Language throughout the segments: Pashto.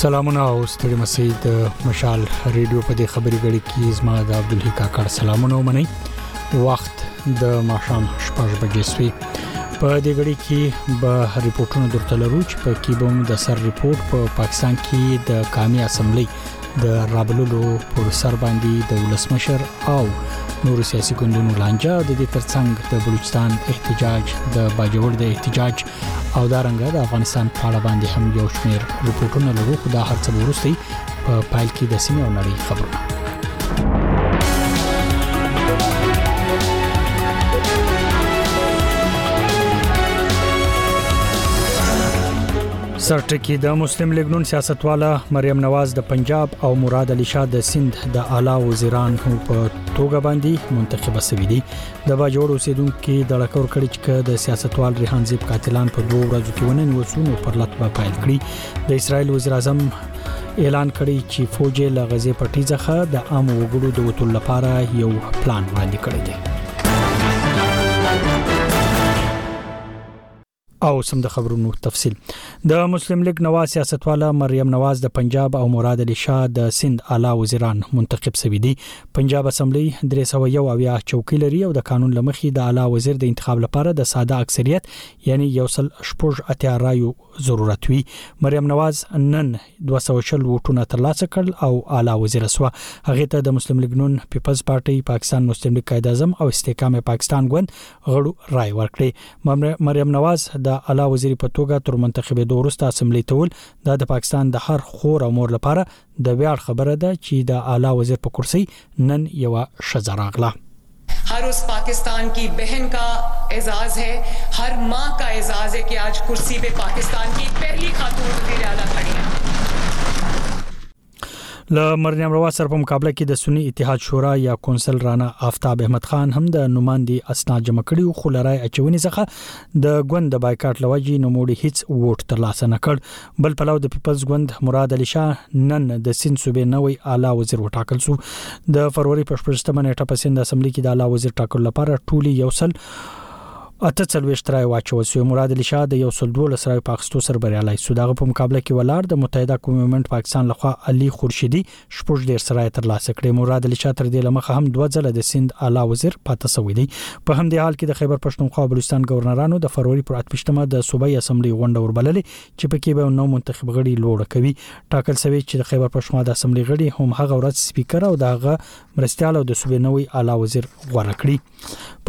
سلامونه او ستړي مسي د مشال ریډیو په دې خبري غړي کې زما د عبد الحی کاکړ سلامونه ومني وخت د ماښام شپږ بجې سوي په دې غړي کې به ریپورتونه درته لرو چې په کې به د سر ریپورت په پا پاکستان کې د قامي اسمبلی د رابلولو پر سر باندې د ولسمشر او نور سیاسي ګوندونو لانجه د دې ترڅنګ د بلوچستان احتجاج د باجوړ د احتجاج او دا رنګه د افغانستان په اړه باندې هم یو شمېر رپورټونه لرو خو دا هرڅه ورسته په پایل کې د سیمې او نړۍ خبرونه سرټکی د مسلم لیګ نون سیاستواله مریم نواز د پنجاب او مراد علي شاه د سند د اعلی وزیران په توګه باندې منتخب شوې دي د باجوړ اوسیدونکو د لکور کړي چې د سیاستوال ریحان زیب قاتلان په دوه ورځو کې ونن وسونو پر لټ به پایل کړي د اسرایل وزیر اعظم اعلان کړی چې فوج له غزې پټي ځخه د عام وګړو د وټول لپاره یو پلان وړاندې کړی دی اوس هم د خبرونو تفصيل د مسلم لیګ نواز سیاستواله مریم نواز د پنجاب او مراد علي شاه د سند اعلی وزیران منتخب شوي دي پنجاب اسمبلی 301 اویا چوکۍ لري او د قانون لمخې د اعلی وزیر د انتخاب لپاره د ساده اکثریت یعنی یو سل شپږ اتیا رایو ضرورت وي مریم نواز نن 240 ووټونه ترلاسه کړل او اعلی وزیر شو هغه ته د مسلم لیګ نون پیپلز پارټي پاکستان مسلم لیګ قائد اعظم او استحکام پاکستان ګوند غړو رائے ورکړي مریم نواز د اعلی وزیر په توګه تر منتخبېدو وروسته اسمبلۍ ته ول دا د پاکستان د هر خور او مور لپاره د ویاړ خبره ده چې د اعلی وزیر په کرسۍ نن یوه ښځه راغله. هر اس پاکستان کی بهن کا اعزاز هې، هر ماء کا اعزاز هې کې آج کرسی پې پاکستان کی پهلی خاتون وزیر اعلی کھړی هې. له مریم روا سره په مقابله کې د سنی اتحاد شورا یا کونسل رانا آفتاب احمد خان هم د نوماندی اسناد جمع کړي خو لرای اچونی څخه د ګوند د بایکاټ لوجي نو موړي هیڅ ووټ ترلاسه نکړ بل پلاو د پیپلز ګوند مراد علي شاه نن د سین صوبې نوې اعلی وزیر وټاکل شو د فروری په 18 نیټه په سند اسمبلی کې د اعلی وزیر ټاکلو لپاره ټولي یو سل اته څلوېښت رای واچول سوې، مراد علي شاه د یو سل دوولس رایو په اخیستو سره بریالی سو، د هغه په مقابله کي ولاړ د متحده قومي مومنټ پاکستان له خوا علي خورشیدي شپږ دېرس رایې تر لاسه کړې، مراد علي شاه تر دې له مخه هم دوه ځله د سیند اعلی وزیر پاته سوی دئ. په همدې حال کي د خیبر پښتونخوا او بلوچستان ګورنرانو د فروري پر اتویشتمه د صوبايي اسمبلۍ غونډه وربللې چي په کي به یو نومنتخب غړي لوړه کوي، ټاکل سوې چي د خیبر پښتونخوا د اسمبلۍ غړي هم هغه ورځ سپیکر او د هغه مرستیال او د صوبې نوی اعلی وزیر غوره کړي.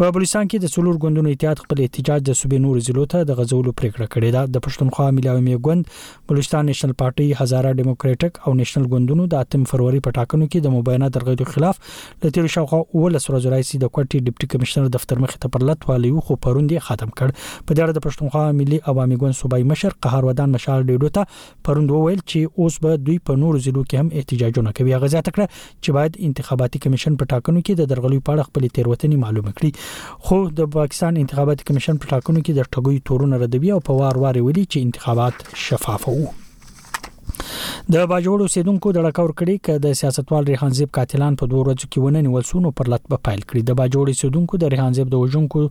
په بلوچستان کې د څلور ګوندونو اتحاد خپل احتجاج د صوبې نور ضلعو ته د غزولو پریکړه کړې ده د پښتونخوا ملي عوامي ګوند بلوچستان نېشنل پارټي هزاره دیموکراتیک او نېشنل ګوندونو د اتم فروری په ټاکنو کې د مبینه درغلیو خلاف له تیر شاوخوا ولس ورځو راځي د کوټي ډیپټي کمشنر دفتر مخې ته پر لټ والیو خو پروند ختم کړ په دې اړه د پښتونخوا ملي عوامي ګوند صوبایي مشر قهر ودان مشال ډیډو ته پروند وویل چې اوس به دوی په نورو ضلعو کې هم احتجاجونه کوي هغه زیاته کړه چې باید انتخاباتي کمیشن په ټاکنو کې د درغلیو په اړه خپل تیروتنې معلومه کړي خو د پاکستان انتخاباتي کمیشن په ټاکنو کې د ټګوي تورونه ردوي او په وار وار ویلي چې انتخابات شفاف وو د باجوړ اوسیدونکو د ډکور کړي ک د سیاستوال ریحان زیب قاتلان په دوه ورځو کې ونه نیول سونو پر لټ په پایل کړي د باجوړ اوسیدونکو د ریحان زیب د وژونکو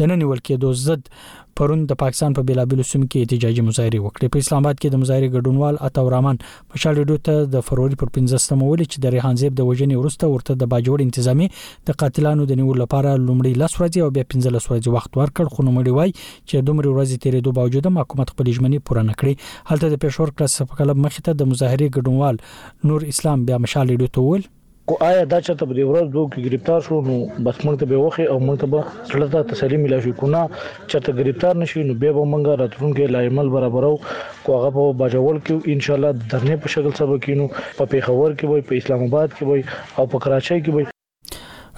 د نه نیول کېدو ضد پرون د پاکستان په بیلابیلو سیمو کې احتجاجي مظاهره وکړې په اسلام آباد کې د مظاهره ګډونوال عطا الرحمن مشال ریډیو ته د فروری پر 15 مې ویل چې د ریحان زیب د وژنې وروسته ورته د باجوړ انتظامی د قاتلانو د نیولو لپاره لومړی لس ورځې او بیا 15 ورځې وخت ورکړ خو نومړي وایي چې دومره ورځې تیرېدو باوجود هم حکومت خپل ژمنې پوره نه کړې هلته د پېښور کلاسیک کلب مخې ته د مظاهره ګډونوال نور اسلام بیا مشال ریډیو ته وویل خو آیا دا چرته په دې ورځ دوه کې گرفتار شو نو بس موږ ته به وخی او موږ ته به زړه ته تسلی ملا شي کونه چرته گرفتار نشي نو بیا به موږ راتلونکي لایمل برابرو کو هغه په باجوړ کې ان شاء الله د درنې په شکل سبا کینو په پیښور کې وي په اسلام آباد کې وي او په کراچۍ کې وي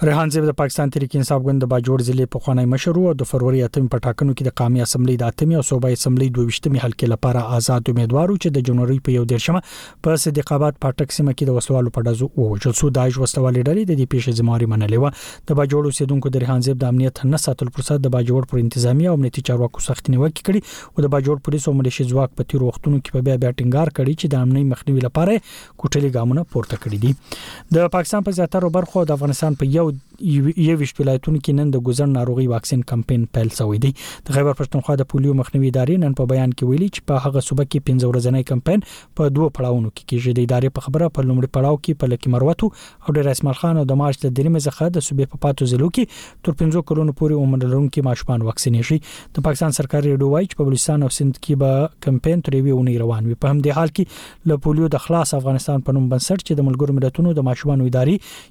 ریحان زیب د پاکستان تحریک انصاف ګوند د باجوړ ضلع په خوانی مشر او د فروری اتم په ټاکنو کې د قامي اسمبلی د اتمې او صوبایي اسمبلی 22مې حلقې لپاره آزاد امیدوارو چې د جنوري په 13مه په صدیق آباد پاټک سیمه کې د وسلوالو په ډزو ووجل سو دایښ وسلوالې ډلې د دې پیښې ذمہواري منلې و د باجوړ اوسیدونکو د ریحان زیب د امنیت نه ساتل پر سر د باجوړ پر انتظامی او امنیتي چارواکو سخت نیوکې کړي او د باجوړ پولیسو او ملیشي ځواک په تیر وختونو کې په بیا بیا ټینګار کړي چې د امنیت مخنیوي لپاره کوټلي ګامونه پورته کړي دي د پاکستان په زیاتره برخو د افغانستان په یو یویش ولایتونو کې نن د ګوزړ ناروغي واکسین کمپاین پیل شوی دی د خیبر پښتونخوا د پولیو مخنیوي ادارې نن په بیان کې ویلي چې په هغه صوبه کې 15 ورځنی کمپاین په دوه پړاوونو کې کیږي د ادارې په خبره په لومړي پړاو کې په لکه مروتو او ډیر اسماعیل خان او د مارچ د دریمه ځخه د صوبې په پاتو ضلعو کې تر 15 کلونو پورې عمر لرونکو ماشومان واکسینې شي د پاکستان سرکاري ریډیو وایي چې په بلوچستان او سند کې به کمپاین تر یوې ونې روان وي په همدې حال کې له پولیو د خلاص افغانستان په نوم بنسټ چې د ملګرو ملتونو د ماشومان ادارې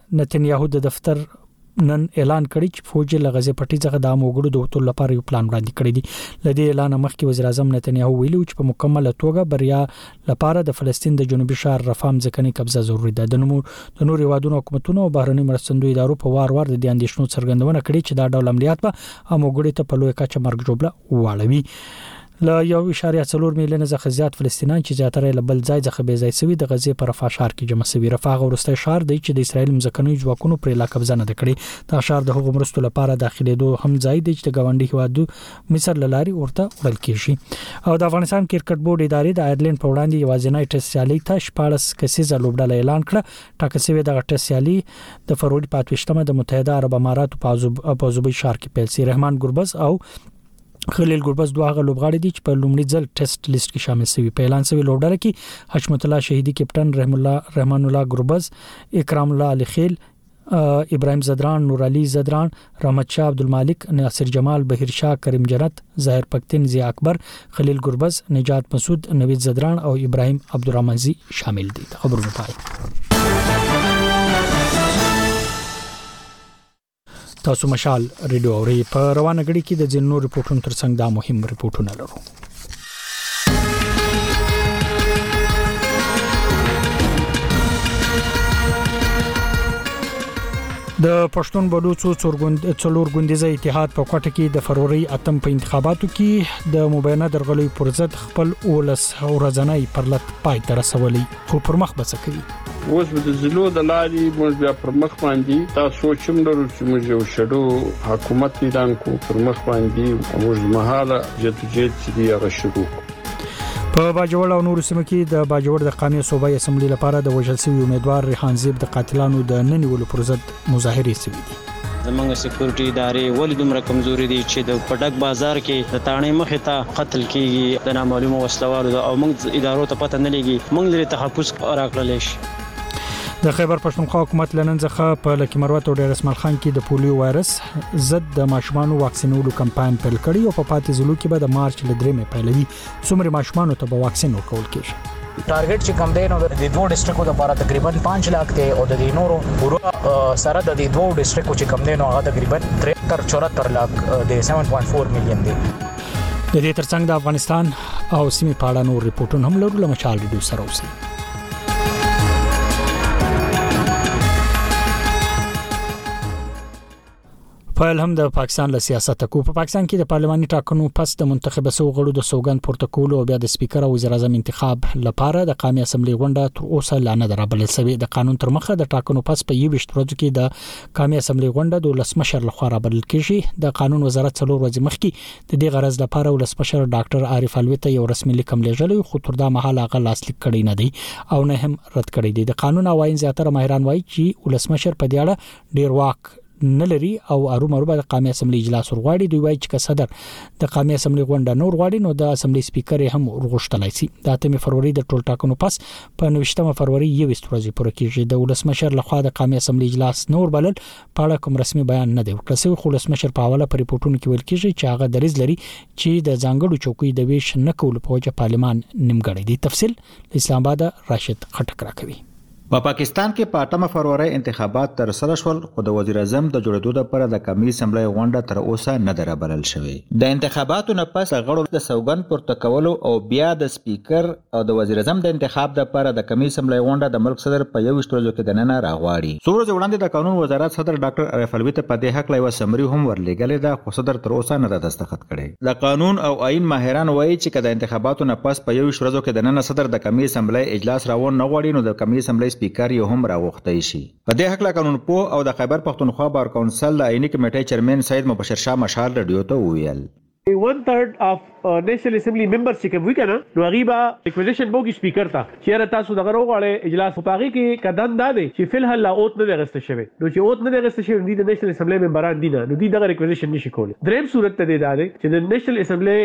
نتنیاهو د دفتر نن اعلان کړی چې فوج له غزې پټي څخه د عام وګړو د وټول لپاره یو پلان وړاندې کړی دی لدې اعلان مخکې وزیر اعظم نتنیاهو ویلي چې په مکمله توګه بریا لپاره د فلسطین د جنوبي شهر رفام ځکنې قبضه ضروری ده د نمو د نور یوادونو حکومتونو او بهرنی مرستندو ادارو په وار وار د دې اندیشنو څرګندونه کړې چې دا ډول عملیات به عام وګړو ته په لوی کچه مرګ جوړه واړوي له یو اعشاریه څلور میلیونه څخه زیات فلسطینیان چې زیاتره یې له بل ځای څخه بې ځای شوي، د غزې په رفاه ښار کې جمع شوي. رفاه هغه وروستی ښار دی چې د اسراییل مځکنیو ځواکونو پرې لا قبضه نه ده کړې. دا ښار د هغو مرستو لپاره داخلېدو هم ځای دی چې د ګاونډي هېواد مصر له لارې ورته وړل کېږي. او د افغانستان کرکټ بورډ ادارې د آیرلینډ په وړاندې یوازینۍ ټېسټ سیالۍ ته شپاړس کسیزه لوبډله اعلان کړه. ټاکل شوې دغه ټېسټ سیالي د فروری په اتویشتمه د متحده عرب اماراتو په ابوظبۍ ښار کې پیل شي. رحمان ګربز او خلیل ګربز دوه هغه لوبغاړي دي چې په لومړي ځل ټیسټ لیست کې شامل شوي په اعلان شوی لوبډله کې حشمت الله شهیدی کپټن رحم الله رحمان الله ګربز اکرام الله علي خیل ابراهيم زدران نور علي زدران رحمت شاه عبد الملک ناصر جمال بهیر شاه کریم جنت ظاهر پکتین ضیا اکبر خلیل ګربز نجات مسعود نوید زدران او ابراهيم عبدالرحمنزي شامل دي خبرونه پای تاسو مشال ریډیو اوري په روانه غړي کې د ځینو نور رپورټونو ترڅنګ دا مهم رپورټونه لرو د پښتون بلوڅو څلور ګوندیزه اتحاد په کوټه کې د فروری اتم په انتخاباتو کې د مبینه درغلي پر ضد خپل اولس ورځنۍ پرلت پای ته رسولې خو پر مخ به څه کوي اوس به د ضلعو د لارې موږ بیا پر مخ باندې دا سوچ هم لرو چې موږ یو شډو حکومت اعلان کو پر مخ باندې موږ مهاله جدوجهد چې دی هغه شروع په باجوړ او نور سیمو کې د باجوړ د قامي صوبایي اسمبلی لپاره د وژل شوی امیدوار ریحان زیب د قاتلانو د ننیولو پر ضد مظاهرې سوي دي. زمونږ سکیورټي ادارې ولې دومره کمزوري دي چې د په ډک بازار کې د تاڼې مخې ته قتل کیږي د نامعلومو وسله والو د او مونږ ادارو ته پته نه لیږي مونږ لرې تحفظ راکړلی شي. د خیبر پښتونخوا حکومت له نن څخه په لکه مروت او ډیر اسماعیل خان کې د پولیو وایرس ضد د ماشومانو واکسینولو کمپاین پیل کړي او په پاتې ضلعو کې به د مارچ له درې مې پیلوي څومره ماشومان ته به واکسین ورکول کیږي ټارګټ چې کم دی نو د دوه ډیسټریکو لپاره تقریبا 5 لک دی او د نورو پورا سره د دوه ډیسټریکو چې کم دی نو هغه تقریبا 73 74 لک دی 7.4 میلیون دی د دې ترڅنګ د افغانستان او سیمې په اړه نور رپورټونه هم لرو لمشال ډیو سره اوسئ پایل هم د پاکستان له سیاست کو په پاکستان کې د پارلماني ټاکنو پس د منتخب سو غړو د سوګند پورته کولو او بیا د سپیکر او وزیر اعظم انتخاب لپاره د قامي اسمبلی غونډه تر اوسه لا نه درابل شوې د قانون تر مخه د ټاکنو پس په 21 ورځو کې د قامي اسمبلی غونډه د لسمشر لخوا رابل کیږي د قانون وزارت څلور ورځې مخکې د دې غرض لپاره ولسمشر ډاکټر عارف علوي ته یو رسمي لیکم لېږلی خو تر دا مهاله هغه لاسلیک کړی نه دی او نه هم رد کړی دی د قانون او آئین زیاتره ماهران وایي چې ولسمشر په دې اړه ډیر واک نه لري او ارومرو به د قامي اسمبلی اجلاس ورغواړي دوی وایي چې که صدر د قامي اسمبلی غونډه نور غواړي نو د اسمبلی سپیکر هم ورغښتلای شي د 8 فروری د ټول ټاکنو پس په 19 فروری یو ورځې پوره کیږي د ولسمشر لخوا د قامي اسمبلی اجلاس نور بلل په اړه کوم رسمي بیان نه دی ورکړ سوی خو ولسمشر په حواله پر رپورټونو کې ویل کیږي چې هغه دریز لري چې د ځانګړو چوکۍ د ویش نه کول په وجه پارلمان نیمګړی دی تفصیل اسلام آباد راشد خټک راکوي په پاکستان کې په اتمه فرورۍ انتخابات تر سره شول خو د وزیراعظم د جوړېدو لپاره د قومي اسمبلۍ غونډه تر اوسه نه ده رابلل شوې. د انتخاباتو نه پس د غړو د سوګند پورته کولو او بیا د سپیکر او د وزیراعظم د انتخاب لپاره د قومي اسمبلۍ غونډه د ملک صدر په یوویشت ورځو کې دننه راغواړي. څو ورځې وړاندې د قانون وزارت صدر ډاکټر عارف علوي ته په دې هکله یوه سمري هم ورلېږلې ده خو صدر تر اوسه نه ده دستخط کړې. د قانون او آئین ماهران وائي چې که د انتخاباتو نه پس په یوویشت ورځو کې دننه صدر د قمي اسمبلۍ اجلاس راو نه غواړي نو د قمي اسمبلۍ سپیکر یې هم راغوښتۍ شي. په دې حقله قانون پوه او د خیبر پښتونخوا بار کونسل د آئیني کمیټۍ چیرمین سید مبشر شاه مشال ریډیو ته وویل. ون تھرډ آف نیشنل اسمبلی ممبرز چې کوم وي کنه نو هغوي به ریکویزیشن به وکړي سپیکر ته چیرې تاسو دغه روغاړی اجلاس خو په هغې کې که دند دا دی چې فی الحال لا اوت نه دی اغیستل شوی نو چې اوت نه دی اغیستل شوی نو دوی د نیشنل اسمبلی ممبران دي نه نو دوی دغه ریکویزیشن نشي کولی دریم صورت د دې دا دی چې د نیشنل اسمبلی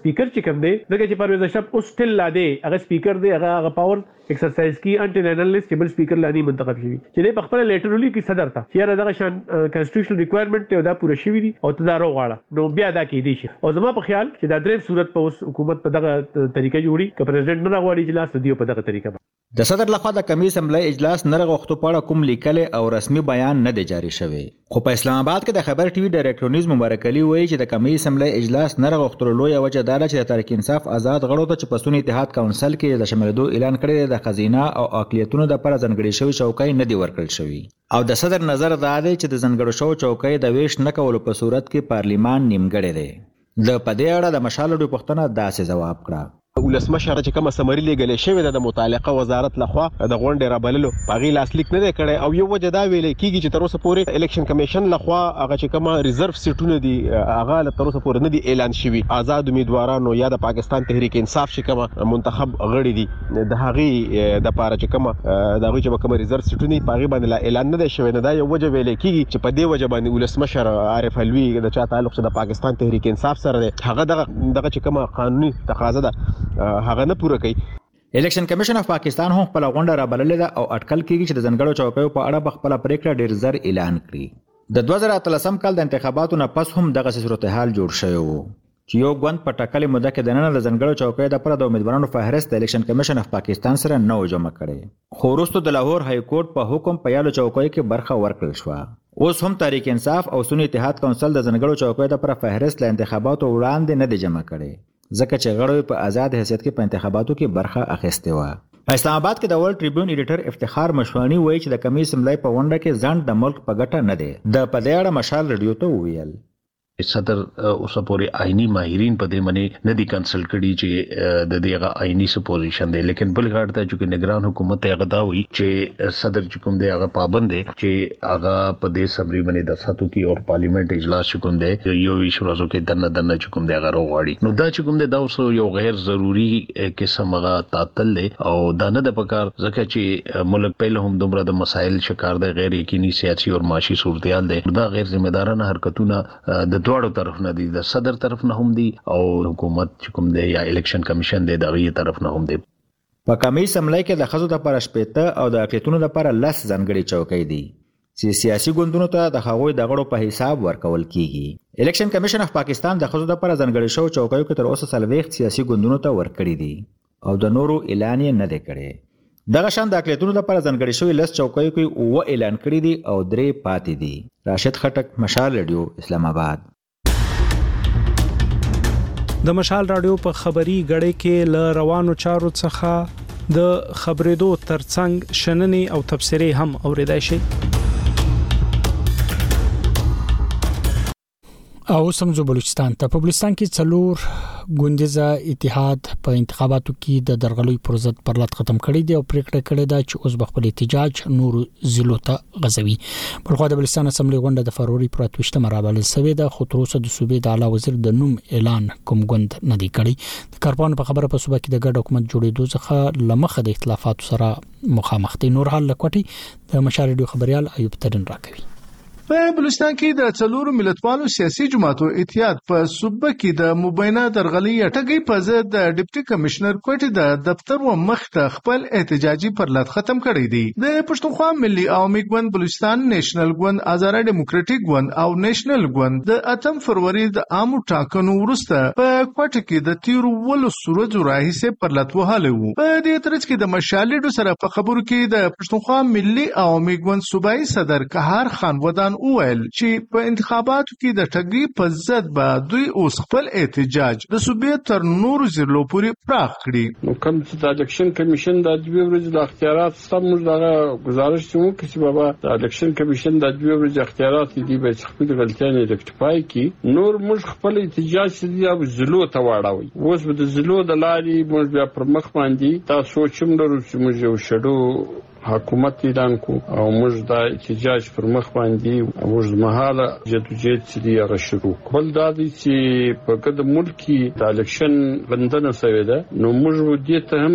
سپیکر چې کوم دی ځکه چې پرویز اشرف اوس سټیل لا دی هغه سپیکر دی هغه هغه پاور ایکسرسایز کیږي انټل انلس چې بل سپیکر لا نه وي منتخب شوی. چې دی په خپله ليټر وليکي صدر ته چې ياره دغه شان کانسټيټيوشنل ريکوايرمنټ دی او دا پوره شوي دي او ته دا راوغواړه نو بيا دا کيدی شي او زما په خيال چې دا دريم صورت په اوس حکومت په دغه طريقه جوړي که پريزيډنټ نه راغواړي اجلاس نو ديو په دغه طريقه به. د صدر لخوا د قومي اسمبلۍ اجلاس نه رغښتو په اړه کوم ليکلی او رسمي بيان نه دی جاري شوی. خو په اسلام اباد کې د خبر ټي وي ډایرکټور نیوز مبارک علي وایي چې د کمې اسمبلۍ اجلاس نه راغوښتلو لویه وجه دا ده چې د تحریک انصاف ازاد غړو ته چې په سوني اتحاد کونسل کې یې د شاملېدو اعلان کړی دی د ښځینه او اقلیتونو دپاره ځانګړې شوې چوکۍ نه دي ورکړل شوي. او د صدر نظر دا دی چې د ځانګړو شوو چوکیو د وېش نه کولو په صورت کې پارلیمان نیمګړی دی. ده په دې اړه د مشال ډو پوښتنه داسې ځواب کړه. ولسمشر چې کومه سمري لېږلې شوې ده د متعلقه وزارت له خوا د غونډې رابللو په هغې لاسلیک نه دی کړی او یو وجه دا ویلې کېږي چې تر اوسه پورې الېکشن کمېشن له خوا هغه چې کومه ریزرف سېټونه دي هغه له تر اوسه پورې نه دي اعلان شوي ازاد امیدوارانو یا د پاکستان تحریک انصاف چې کومه منتخب غړي دي د هغوی لپاره چې کومه د هغوی چې به کومه ریزرف سیټونه وي په هغوی باندې لا اعلان نه دی شوی نو دا یو وجه ویل کېږي چې په دې وجه باندې ولسمشر عارف علوي د چا تعلق چې د پاکستان تحریک انصاف سره دی هغه دغه دغه چې کومه قانوني تقاضا ده هغه نه پوره کوي الیکشن کمیشن اف پاکستان هم خپل غونډه را بللې ده او اټکل کیږي چې د ځنګړو چوکیو په اړه به خپل پریکړه ډیر زر اعلان کړي د 2013 کال د انتخاباتو نه پس هم دغه صورتحال جوړ شوی وو چې یو ګوند په ټاکلې موده کې دننه د ځنګړو چوکیو لپاره د امیدوارانو فهرست د الیکشن کمیشن اف پاکستان سره نه و جمع کړی، خو وروسته د لاهور های کورټ په حکم په یادو چوکیو کې برخه ورکړل شوه. اوس هم تحریک انصاف او سني اتحاد کونسل د ځنګړو چوکیو لپاره فهرست له انتخاباتو وړاندې نه دی جمع کړی، ځکه چې غړو یې په ازاد حیثیت کې په انتخاباتو کې برخه اخیستې وه. په اسلام اباد کې د ورلډ ټریبیون ایډیټر افتخار مشواڼي وایي چې د کمې اسمبلۍ په غونډه کې ځنډ د ملک په ګټه نه دی. ده په دې اړه مشال رېډیو ته وویل. څه تر اوسه پورې آئینی ماهرین په دې منی نه دي کنسل کړي چې د دې غا آئینی څه پوزیشن دی لیکن بل غاړه ته چې نگران حکومت هغه دا وی چې صدر چې کوم دی هغه پابند دی چې هغه په دې سمری باندې د ساتو کې او پارلیمنت اجلاس چې کوم دی یو ویش ورځو کې دنه دنه چې کوم دی هغه روغاړي نو دا چې کوم دی دا اوس یو غیر ضروری قسم غا تعطل دی او دا نه ده پکار ځکه چی ملک پهله هم دومره د مسایل شکار دی غیر یقینی سیاسی او معاشی صورتحال دی دا غیر ذمه دارانه حرکتونه د دواړو طرف نه دی د صدر طرف نه هم دی او حکومت چی کوم دی یا الیکشن کمیشن دی د هغوی طرف نه هم دی. په قومي اسمبلۍ کې د ښځو لپاره شپېته او د اقلیتونو لپاره لس ځانګړې چوکۍ دي. چې سیاسي ګوندونو ته د هغوی د غړو په حساب ورکول کېږي. الیکشن کمېشن اف پاکستان د ښځو لپاره ځانګړې شوو چوکیو کې تر اوسه څلوېښت سیاسي ګوندونو ته ورکړي دي او د نورو اعلان یې نه دی کړی. دغه شان د اقلیتونو لپاره ځانګړې شوې لس چوکیو کې اووه اعلان کړي دي او درې پاتې دي. راشد خټک، مشال رېډیو، اسلام اباد. د مشال رادیو په خبري غړې کې ل روانو چارو څخه د خبرېدو ترڅنګ شننې او تبصرې هم اوریدای شئ او سم زو بلوچستان ته په بلوچستان کې څلور ګوندیزه اتحاد په انتخاباتو کې د درغلي پروسه پر لات ختم کړی دی او پریکړه کړې ده چې اوس بخپل احتجاج نور ضلعو ته غزوي بلخو د بلوچستان اسمبلی غونډه د فروری پر 28مه رابلل شوې ده خو تر اوسه د صوبې د اعلی وزیر د نوم اعلان کوم غوند نه دی کړی د کارپان په خبره په صوبه کې د ګډ حکومت جوړېدو ځخه لمخه د اختلافات سره مخامخ دي نور حال لکوټي د مشارډیو خبريال ایوب ترين راکوي په بلوچستان کې د څلورو ملتپالو سیاسي جماعتو اتحاد په صوبه کې د مبینه درغلۍ اټګۍ په ضد د ډپټي کمشنر کوټې د دفتر و مخ ته خپل احتجاجي پرلت ختم کړی دی. د پښتونخوا ملي عوامي ګوند، بلوچستان نېشنل ګوند، هزاره ډېموکرټيک ګوند او نېشنل ګوند د اتم فروري د عامو ټاکنو وروسته په کوټه کې د تېرو اوولس ورځو راهيسې پرلت وهلی و. په دې ترڅ کې د مشاليډو سره په خبرو کې د پښتونخوا ملي عوامي ګوند صوبايي صدر قهار خان ودان وويل چې په انتخاباتو کې د ټګۍ په ضد به دوی اوس خپل احتجاج د صوبې تر نورو ضلعو پورې پراخ کړي. نو کوم چې د الکشن کمیشن دا دوې ورځې دا اختیارات سته موږ دغه ګزارش چې وکړي چې بابا د الکشن کمیشن دا دوې ورځې اختیارات دي به چې خپل غلطیانې رکټیفای کی نور موږ خپل احتجاج چې دی اب ضلعو ته واړوي اوس به د ضلعو د لارې موږ بیا پر مخ باندې دا سوچ هم لرو چې موږ یو شډو حکومت اعلان کو او موږ دا احتجاج پر مخ باندې اوږدمهاله جدوجهد چې دی هغه شروع بل دا دی چې په ګد ملک کې د الیکشن غندنه شوې ده نو موږ دې ته هم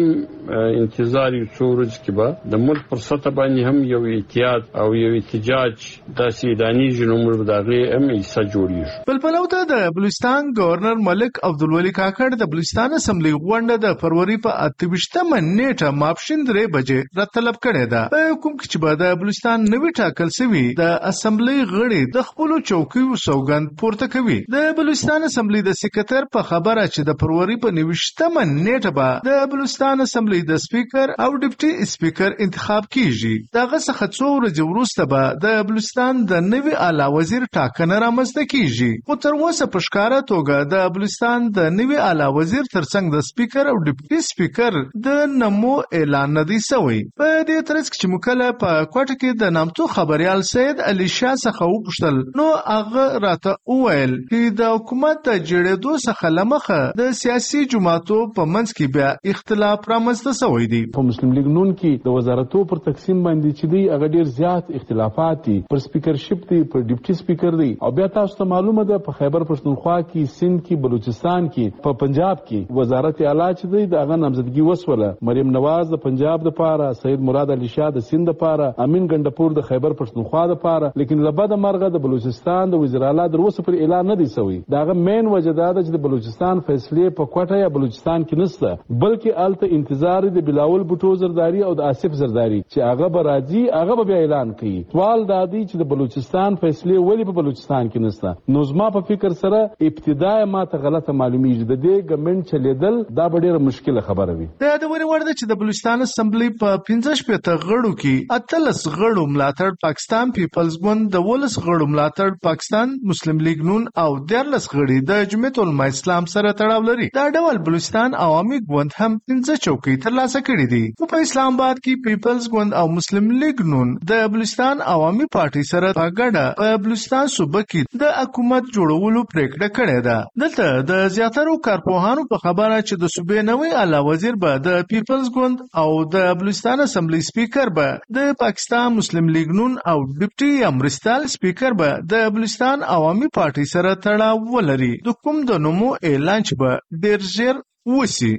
انتظار یو څو ورځې کې به د ملک پر سطح باندې هم یو احتیاط او یو احتجاج داسی اعلانیږي نو موږ به د هغې هم حصه جوړیږو. بل پلو ته د بلوچستان ګورنر ملک عبدالولي کاکړ د بلوچستان اسمبلۍ غونډه د فروري په اته ویشت مه نېټه ماپښین درې بجې را طلب کړې ده په کوم کې چې به د بلوچستان نوي ټاکل شوي د اسمبلۍ غړي د خپلو چوکیو سوګند پورته کوي د بلوچستان اسمبلۍ د سکرتر په خبره چې د فروري په نویشتمه نېټه به د بلوچستان اسمبلۍ د سپیکر او ډپټي سپیکر انتخاب انتخاب کېږي. د هغه څخه څو ورځې وروسته به د بلوچستان د نوي اعلا وزیر ټاکنه رامنځته کېږي، خو تر اوسه په ښکاره توګه د بلوچستان د نوي اعلا وزیر تر څنګ د سپیکر او ډپټي سپیکر د نمو اعلان نه دی شوی. په دې ترڅ کې چې موږ کله په کوټه کې د نامتو خبریال سید علي شاه څخه وپوښتل نو هغه راته وویل چي د حکومت د جړېدو څخه له مخه د سیاسي جماعتو په منځ کي بیا اختلاف رامنځته سوی دئ. په مسلم لیګ نون کي د وزارتو پر تقسیم باندي چي دئ هغه ډېر زیات اختلافات دي، پر سپیکر شیپ دئ، پر ډپټي سپیکر دئ او بیا تاسو ته معلومه ده په خیبر پښتونخوا کي، سند کي، بلوچستان کي، په پنجاب کي وزارت اعلی چي دئ د هغه نامزدګي وسوله، مریم نواز د پنجاب د پاره، سید مراد شاه د سيند لپاره، امين ګنډپور د خيبر پښتونخوا لپاره ليکن له بده مرغه د بلوچستان د وزيراعلا در اوسه پورې اعلان نه دی شوی د هغه مين وجه دا ده چې د بلوچستان فيصلې په کوټه يا بلوچستان کې نشته بلکې هلته انتظار دی د بلاول بوټو زرداري او د آصف زرداري چې هغه به راځي هغه به بيا اعلان کوي سوال دا دی چې د بلوچستان فيصلې ولې په بلوچستان کې نشته نو زما په فکر سره ابتدا يې ماته غلطه معلوميږي د دې ګمنټ چليدل دا به ډيره مشکله خبره وي. د یادونې وړ ده چې د بلوچستان اسمبلۍ په پنځه شپېته غړو کې اتلس غړو ملاتړ پاکستان پیپلز ګوند، دولس غړو ملاتړ پاکستان مسلم لیګ نون او دیارلس غړي د جمعیت علما اسلام سره تړاو لري. دا ډول بلوچستان عوامي ګوند هم پنځه چوکۍ ترلاسه کړې دي، خو په اسلام اباد کې پیپلز ګوند او مسلم لیګ نون د بلوچستان عوامي پارټۍ سره په ګډه په بلوچستان صوبه کې د حکومت جوړولو پرېکړه کړې ده. دلته د زیاترو کارپوهانو په خبره چې د بینوي اعلی وزیر به د پیپلز ګوند او د بلوچستان اسمبلی سپیکر به د پاکستان مسلم لیګ نون او ډیپټي یا مرستال سپیکر به د بلوچستان عوامي پارټي سره تړاو ولري د کوم د نومو اعلان چې به ډیر ژر وسی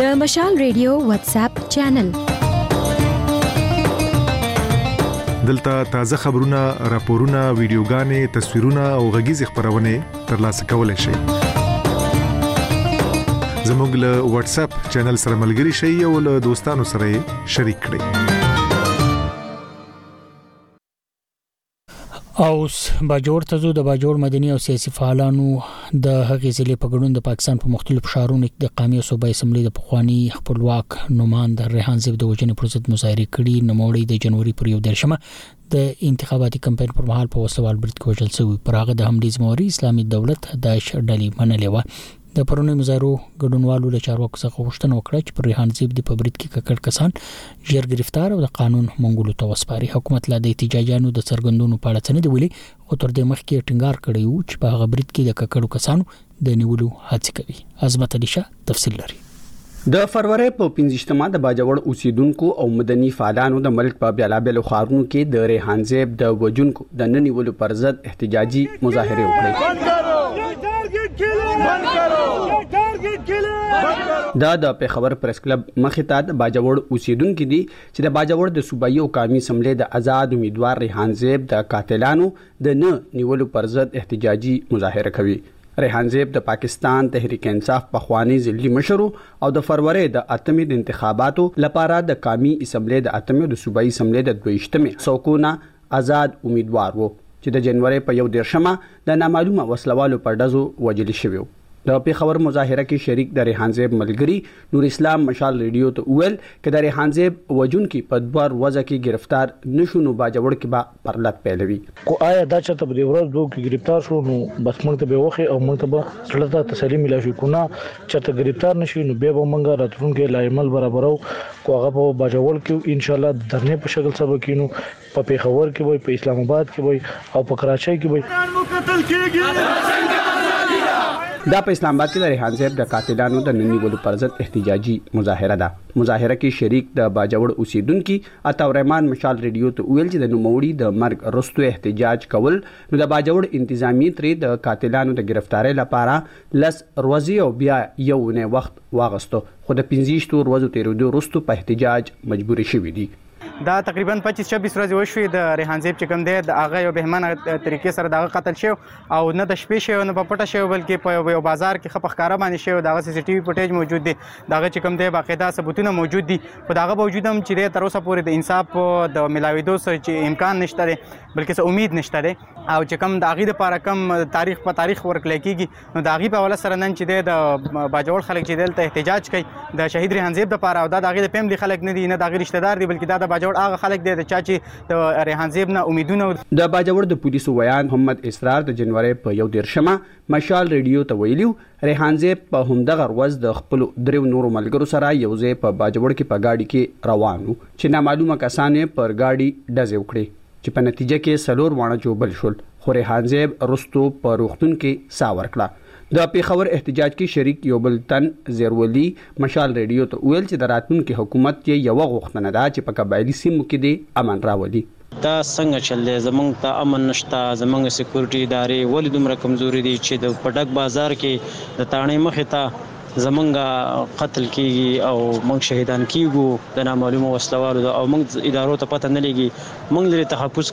د مشال ریډیو واتس اپ چینل دلته تازه خبرونه، راپورونه، ویډیوګانې، تصویرونه او غږیزې خبرونه ترلاسه کولای شئ. زموږ له واتس اپ چینل سره ملګري شئ او له دوستانو سره شریک کړئ. اوس باجوړ ته ځو د باجوړ مدني او سیاسي فعالانو د هغې ضلع په ګډون د پاکستان په مختلفو شهرونو کې د قامي او صوبایي اسمبلی د پخوانی خپلواک نوماند ریحان زیب د وژنې پر ضد مظاهره کړي نوموړی د جنوري پر 11مه د انتخاباتي کمپاین پر مهال په وسلوال برید کې وژل شوی پر هغه د حملې ځموري اسلامي دولت داعش ډلې منلې و د پرونیو مظاهرو ګډونوالو له چارواکو څخه غوښتنه وکړه چې پر ریحان زیب د په برید کې ککړ کسان ژر ګرفتار او د قانون منګولو ته وسپاري. حکومت لا د احتجاجیانو د څرګندونو په اړه څه نه دي ویلي، خو تر دې مخکې یې ټینګار کړی و چې په هغه برید کې د ککړو کسانو د نیولو هڅې کوي. عظمت علي شاه تفصیل لري. د فرورۍ په پنځویشتمه د باجوړ اوسېدونکو او مدني فعالانو د ملک په بېلابېلو ښارونو کې د ریحان زیب د وژونکو د نه نیولو پر ضد احتجاجي مظاهرې وکړې. دا د پېښور پریس کلب مخې ته د باجوړ اوسېدونکي دي چې د باجوړ د صوبایي او قامي اسمبلۍ د ازاد امیدوار ریحان زیب د قاتلانو د نه نیولو پر ضد احتجاجي مظاهره کوي. ریحان زیب د پاکستان تحریک انصاف پخوانی ضلعي مشر و او د فرورۍ د اتمې د انتخاباتو لپاره د قامي اسمبلۍ د اتمې او د صوبايي اسمبلۍ د دوه ویشتمې څوکو نه ازاد امیدوار و چې د جنورۍ په یو دېرشمه د نامعلومه وسله والو په ډزو وژل شوی و. د پېښور مظاهره کې شریک د ریحان زیب ملګري نور اسلام مشال رېډیو ته وویل، که د ریحان زیب وژونکي په دوه روزه کې ګرفتار نه شو نو باجوړ کې به پرلت پیلوي. خو آیا دا چرته په دې ورځ دوو کې ګرفتار شو نو بس موږ ته به وخی او موږ ته به زړه ته تسلی ملا شي کونه چرته ګرفتار نه شي نو بیا به موږ راتلونکی لایمل برابرو خو هغه په باجوړ کې ان شاء الله درنې په شکل سبا کینو په پیښور کې وي په اسلام آباد کې وي او په کراچۍ کې وي. دا په اسلام آباد کې د ریحان زیب د قاتلانو د ننیولو پر ضد احتجاجي مظاهره ده مظاهره کې شریک د باجوړ اوسیدونکي عطا الرحمن مشال رېډيو ته وويل چې د نوموړي د مرګ وروسته احتجاج کول نو د باجوړ انتظاميې ترې د قاتلانو د ګرفتارۍ لپاره لس ورځې او بيا يو اونۍ وخت واغستو خو د پنځه ويشتو ورځو تېرېدو وروسته په احتجاج مجبور شوي دي. دا تقريباً پچيس چبيس ورځې وشوې د ريحان زيب چې کوم دی د هغه يو بهمنه طريقې سره د هغه قتل شوی او نه د شپې شوی نه په پټه شوی بلکې په یو بازار کې ښه په ښکاره باندې شوی دغه سی سی ټي وي فوټیج موجود دی دغه چې کوم دی باقاعده ثبوتونه موجود دي خو دغه باوجود هم چې دی تر اوسه پورې د انصاف د ملاویدو سره چې امکان نشته دی بلکې څه امید نشته دی او چې کوم د هغې لپاره کوم تاریخ په تاریخ ورکړی کېږي نو د هغې په حواله سره نن چې دی د باجوړ خلک چې دلته احتجاج کوي د شهید ریحان زیب لپاره او دا د هغې د فیملي خلک نه دي نه د هغې رشته دار دي بلکې دا د باجوړ هغه خلک دی د چا چې د ریحان زیب نه امیدونه. د باجوړ د پولیسو ویاند محمد اسرار د جنورۍ په یو دېرش مه مشال رېډیو ته ویلي و، ریحان زیب په همدغه روځ د خپلو درېو نورو ملګرو سره یو ځای په باجوړ کې په ګاډي کې روان و چې نامعلومه کسانو یې پر ګاډي ډزې وکړې چې په نتیجه کې څلور واڼه ژوبل شول خو ریحان زیب وروستو په روغتون کې ساه ورکړه. د پېښور احتجاج کې شریک یو بل تن زیرولي مشال رېډیو ته وویل چې د راتلونکي حکومت یې یوه غوښتنه ده چې په قبایلي سیمو کې دې امن راولي. دا څنګه چل دی، زموږ ته امن نشته، زموږ سیکورټي ادارې ولې دومره کمزورې دي چې د په ډک بازار کې د تاڼې مخې ته زموږ قتل کېږي او موږ شهیدان کېږو د نامعلومو وسله والو او موږ ادارو ته پته نه لېږي، موږ لرې تحفظ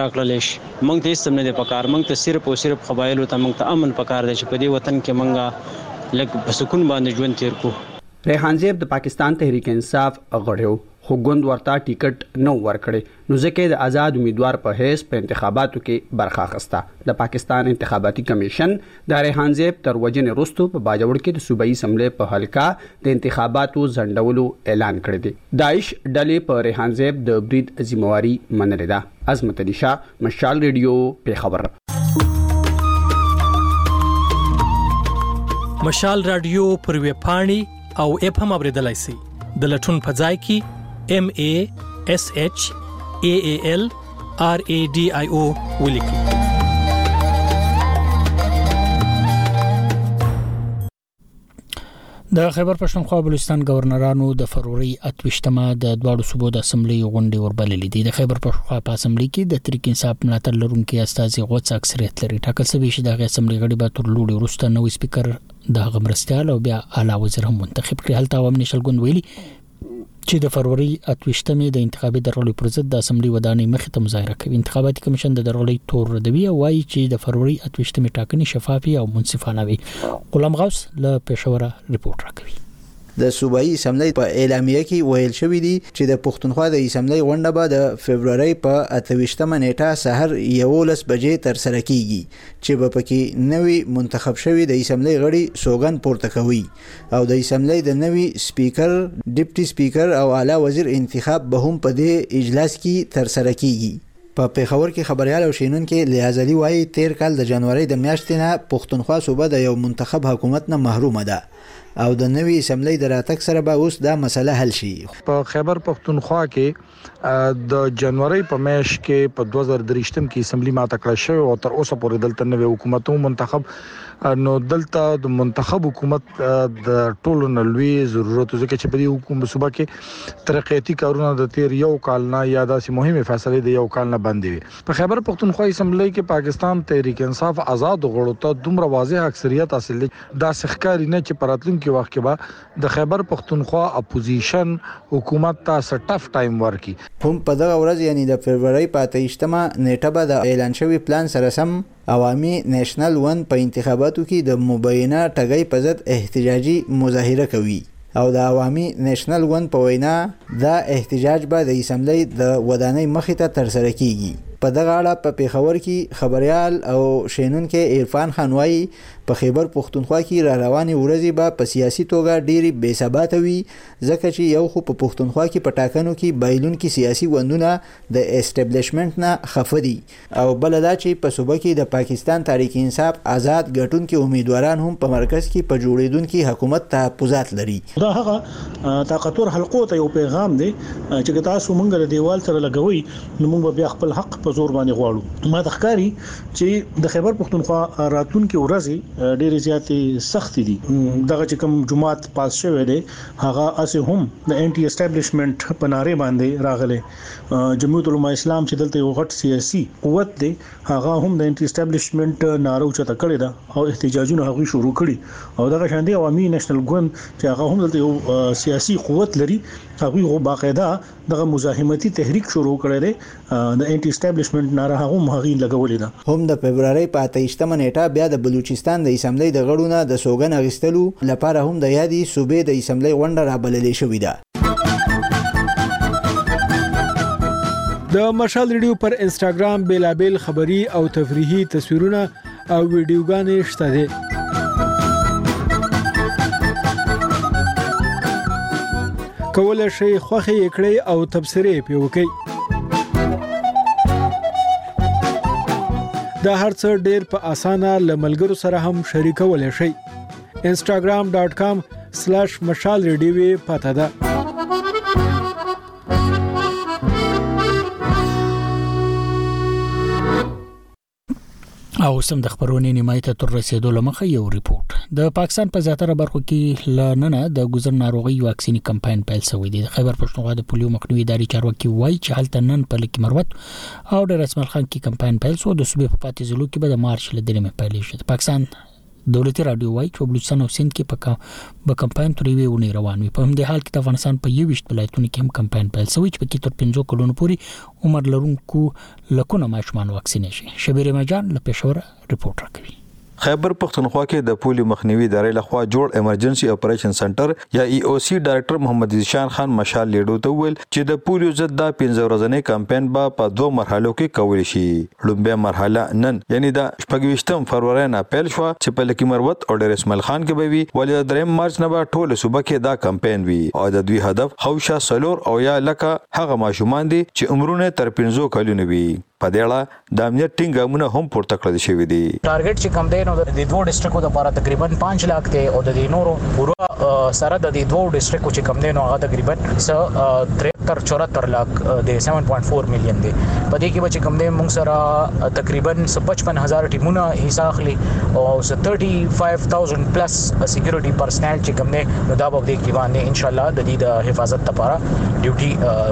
راکړلی شي. مونږ ته هیڅ هم نه دی پکار مونږ ته صرف او صرف قبایلو ته مونږ ته امن پکار دی چې په دې وطن کې مونږ لږ په سکون باندې ژوند تیر کړو. ریحان زیب د پاکستان تحریک انصاف غړی ؤ خو ګوند ورته ټیکټ نه ؤ ورکړی نو ځکه یې د ازاد امیدوار په حیث په انتخاباتو کې برخه اخسته د پاکستان انتخاباتي کمیشن د ریحان زیب تر وژنې وروسته په باجوړ کې د صوبايي اسمبلۍ په حلقه د انتخاباتو ځنډولو اعلان کړی دی. داعش ډلې په ریحان زیب د برید ذمه واري منلې ده. عظمت علي شاه، مشال ریډیو، پېښور. مشال راډیو پر ویبپاڼې، او اپ هم اوریدلای شئ د لټون په ځای کې ام ای اس ایچ ای ای ال ار ای ډی آی او ولیکئ د خیبر پښتونخوا بلوچستان گورنرانو د فروری 28مه د دواړو صوبو د اسمبلی غونډې وربللې دي د خیبر پښتونخوا په اسمبلی کې د تریک انصاف ملاتړ لرونکي استاذي غوڅ اکثریت لري ټاکل شوی چې د اسمبلی غړي به تر لوړي وروسته نوې سپیکر د هغه مرستيال او بیا اعلی وزیر هم منتخب کړي هلته عوام نشل ګوند ویلي چې د فروری 28مې د انتخابي درغلي پر ضد د اسمبلی ودانۍ مخې ته مظاهره کوي انتخاباتي کمیشن د درغلي تور ردوي او وایي چې د فروری 28مې ټاکنې شفافي او منصفانه وي غلام غوث له پېښوره رپورت راکوي د صوبایي اسمبلی په اعلامیه کې ویل شوې دي چې د پښتونخوا د اسمبلی غونډه به د فبرورۍ په 28مه نیټه سحر 11 بجې تر سره کیږي چې به پکې نوي منتخب شوي د اسمبلۍ غړي سوګند پورته کوي او د اسمبلۍ د نوي سپیکر، ډپټي سپیکر او اعلی وزیر انتخاب به هم په دې اجلاس کې تر سره کیږي. په پېښور کې خبریال او شینونکی لیاز علي وايي، تېر کال د جنورۍ د میاشتې نه پښتونخوا صوبه د یو منتخب حکومت نه محرومه ده او د نوي اسمبلۍ د راتګ سره به اوس دا مسئله حل شي، په خیبر پښتونخوا کې د جنوري په میاشت کې په 2023 کې اسمبلی ماته کړه شوې او تر اوسه پورې دلته نوې حکومت هم منتخب نو دلته د منتخب حکومت د ټولو نلوي ضرورت ځکه چې په دې حکومت صوبه کې ترقیاتي کارونه د تیر یو کال نه یا داسې مهمه فیصله د یو کال نه بندې وي په خیبر پښتونخوا اسمبلی کې پاکستان تحریک انصاف آزاد غړو ته دومره واضح اکثریت حاصل دی دا سخکاری نه چې پراتلونکو وخت کې به د خیبر پښتونخوا اپوزیشن حکومت ته څه ټف ټایم ورکړي. هم په دغه ورځ یعنی د فبرورۍ په اته ویشت مه نیټه به د اعلان شوی پلان سره سم عوامی نیشنل وند په انتخاباتو کی د مبینه ټګی په ضد احتجاجی مظاهره کوی او د عوامی نیشنل وند په وینا دا احتجاج به د اسمبلی د ودانۍ مخی ته ترسره کیږی. په دغه اړه په پیښور کی خبریال او شینونکی عرفان خان وایی په خېبر پښتونخوا کې را روانې ورځې به په سیاسي توګه ډېرې بې ثباته وي ځکه چې یو خو په پښتونخوا کې په ټاکنو کې بایلونکي سیاسي ګوندونه د اسټبلشمنټ نه خفه دي او بله دا چې په صوبه کې د پاکستان تحریک انصاف ازاد ګټونکي امیدواران هم په مرکز کې په جوړېدونکي حکومت تحفظات لري. دا هغه طاقتور حلقو ته یو پیغام دی چې که تاسو موږ له دیوال سره لګوئ نو موږ به بیا خپل حق په زور باندې غواړو. ماته ښکاري چې د خیبر پښتونخوا راتلونکي ورځې ډېرې زیاتې سختې دي دغه چې کوم جماعت پاس شوی دی هغه اسه هم د انټي اسټابلیشمنت په ناره باندې راغلی جمعیت علما اسلام چې دلته یو غټ سیاسي قوت دی هغه هم د انټي اسټابلیشمنت ناره اوچته کړې ده او احتجاجونه هغه شروع کړي او دغه شاندې عوامي نېشنل ګوند چې هغه هم دلته یو سیاسي قوت لري هغه باقاعده دغه مزاحمتي تحریک شروع کړی دی، د انټي اسټابلشمنټ نعره هم هغوی لګولې ده. هم د فبرورۍ په اته ویشت مه نېټه بیا د بلوچستان د اسمبلۍ د غړو نه د سوګند اخیستلو لپاره هم د یادې صوبې د اسمبلۍ غونډه را بللې شوې ده. د مشال رېډیو پر انسټاګرام بېلابېل خبري او تفریحي تصویرونه او ویډیوګانې شته دي کولای شئ خوښې یې کړئ او تبصرې یې پرې وکړئ دا هرڅه ډیر په اسانه له ملګرو سره هم شریکولی شئ instagram.com/مشال ریډیوي پته ده او سم د خبرونې نیمای ته تر رسیدو لمخه یو ریپورت د پاکستان په زیاتره برخو کې لننه د ګزر ناروغي واکسینی کمپاین پیل شوې دی خیبر پښتونخوا د پولیو مخنیوي ادارې چارواکي وایي چې هلته نن په لکه مروت او د رسمل خان کې کمپاین پیل شو د صوبې په پاتې ضلعو کې به د مارچ لدرمه پیل شي د پاکستان دولتي رادیو وایي چې په بلوچستان او سند کې په به کمپاین تر یوې ونې روان وي په همدې حال کې د افغانستان په 21 ولایتونو کې هم کمپاین پیل شوی چې پکې تر 15 کلونو پورې عمر لرونکو لکونه ماشومان واکسین شي شبیر مجان له پېښور رپورټ راکوي خیبر پښتونخوا کې د پولیو مخنیوي ادارې لخوا جوړ ایمرجنسي اپریشن سنټر یا ای او سی ډایرکټر محمد ذیشان خان مشال لیډو ته وویل چې د پولیو ضد دا پنځه ورځنی کمپاین به په دوه مرحلو کې کول شي لومبیا مرحله نن یعنی د شپږویشتم فروری نه پیل شو چې په لکی مروت او ډیر اسماعیل خان کې به وي ولې د دریم مارچ نه به ټوله صوبه کې دا کمپاین وي او د دوی هدف خوشه سلور او یا لکه هغه ماشومان دي چې عمرونه تر پنځو کلونو وي په دې اړه د امنیت ټینګ ګامونه هم پورته کړل شوي دي. ټارګټ چې کوم دی نو د دې دوو ډسټرکو لپاره تقریبا پنج لاک دی او د دې نورو پوره سره د دې دوو ډسټرکو چې کوم دی نو هغه تقریبا څه تریهتر چورهتر لاک دی سیون پوینټ فور میلیون دی په دې کې به چې کوم دی موږ سره تقریبا څه پچپن هزار ټیمونه حصه اخلي او څه ترټي فایف تاوزنډ پلس سیکیورټي پرسنل چې کوم دی نو دا به په دې کې باندې انشاءالله د دې د حفاظت لپاره ډیوټي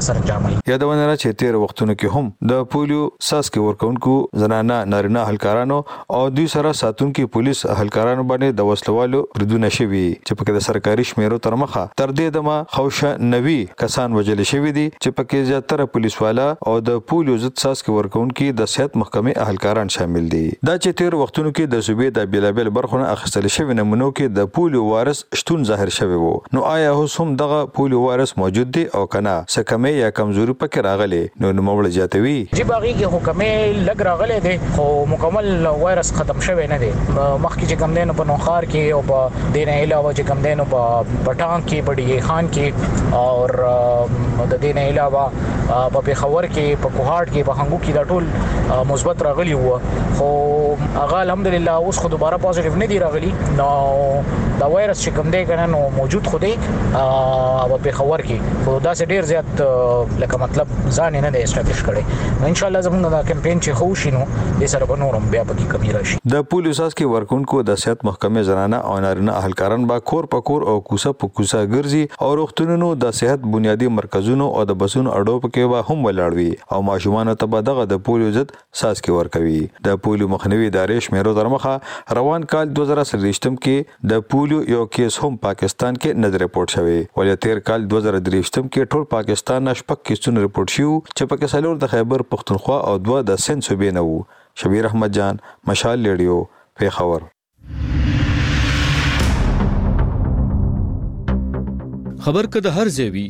سرانجاموي. یادونه ده چې تېرو وختونو کې هم د پولیو څاڅکي ورکوونکو زنانه نارینه اهلکارانو او دوی سره ساتونکي پولیس اهلکارانو باندې د وسله والو بریدونه شوي چې پکې د سرکاري شمېرو تر مخه تر دې دمه خوشا نوي کسان وژل شوي دي چې پکې زیاتره پولیس والا او د پولیو ضد څاڅکي ورکوونکي د صحت محکمې اهلکاران شامل دي. دا چې تېرو وختونو کې د صوبې د بېلابېلو برخو نه اخیستل شوې نمونو کې د پولیو وارث شتون ظاهر شوی وو نو آیا اوس هم دغه پولیو وایرس موجود دی او که نه څه کمی یا کمزوري په کې راغلې نو نوموړی زیاتوي. جی په هغې کې خو کمی لږ راغلی دی خو مکمل وایرس ختم شوی نه دی مخکې چې کوم دی نو په نوښار کې او په دې نه علاوه چې کوم دی نو په پټان کې په ډیګی خان کې او د دې نه علاوه په پیښور کې په کوهاټ کې په هنګو کې دا ټول مثبت راغلی وو خو هغه الحمدالله اوس خو دوباره پازیټیو نه دی راغلی. نو دا وایرس چې کوم دی کنه نو موجود خو دی او په خبر کې خو دا سه ډیر زیات لکه مطلب ځان نه دی اسټابلیش کړي نو ان شاء الله زموږ دا کمپاین چې خو شینو د سره بنورم بیا پکې کمی راشي د پولیس اس کې ورکونکو د صحت محکمې زنانه او نارینه اهلکاران به کور په کور او کوسه په کوسه ګرځي او روغتونونو د صحت بنیادی مرکزونو او د بسونو اډو پکې به هم ولاړ وي او ماشومان ته به دغه د پولیو ضد څاڅکي ورکوي. د پولیو مخنیوي ادارې شمېرو ترمخه روان کال دوه زره څلوېښتم کې د پولیو یو کیس هم پاکستان کې نه دی رپورټ شوی ولې تېر کال دوه زره درویشتم کې ټول پاکستان نه شپږ کیسونه رپورټ شوي وو چې پکې څلور د خیبر پښتونخوا او دوه د سند صوبې نه وو شبیر احمد جان مشال ریډیو پېښور. خبر که د هر ځای وي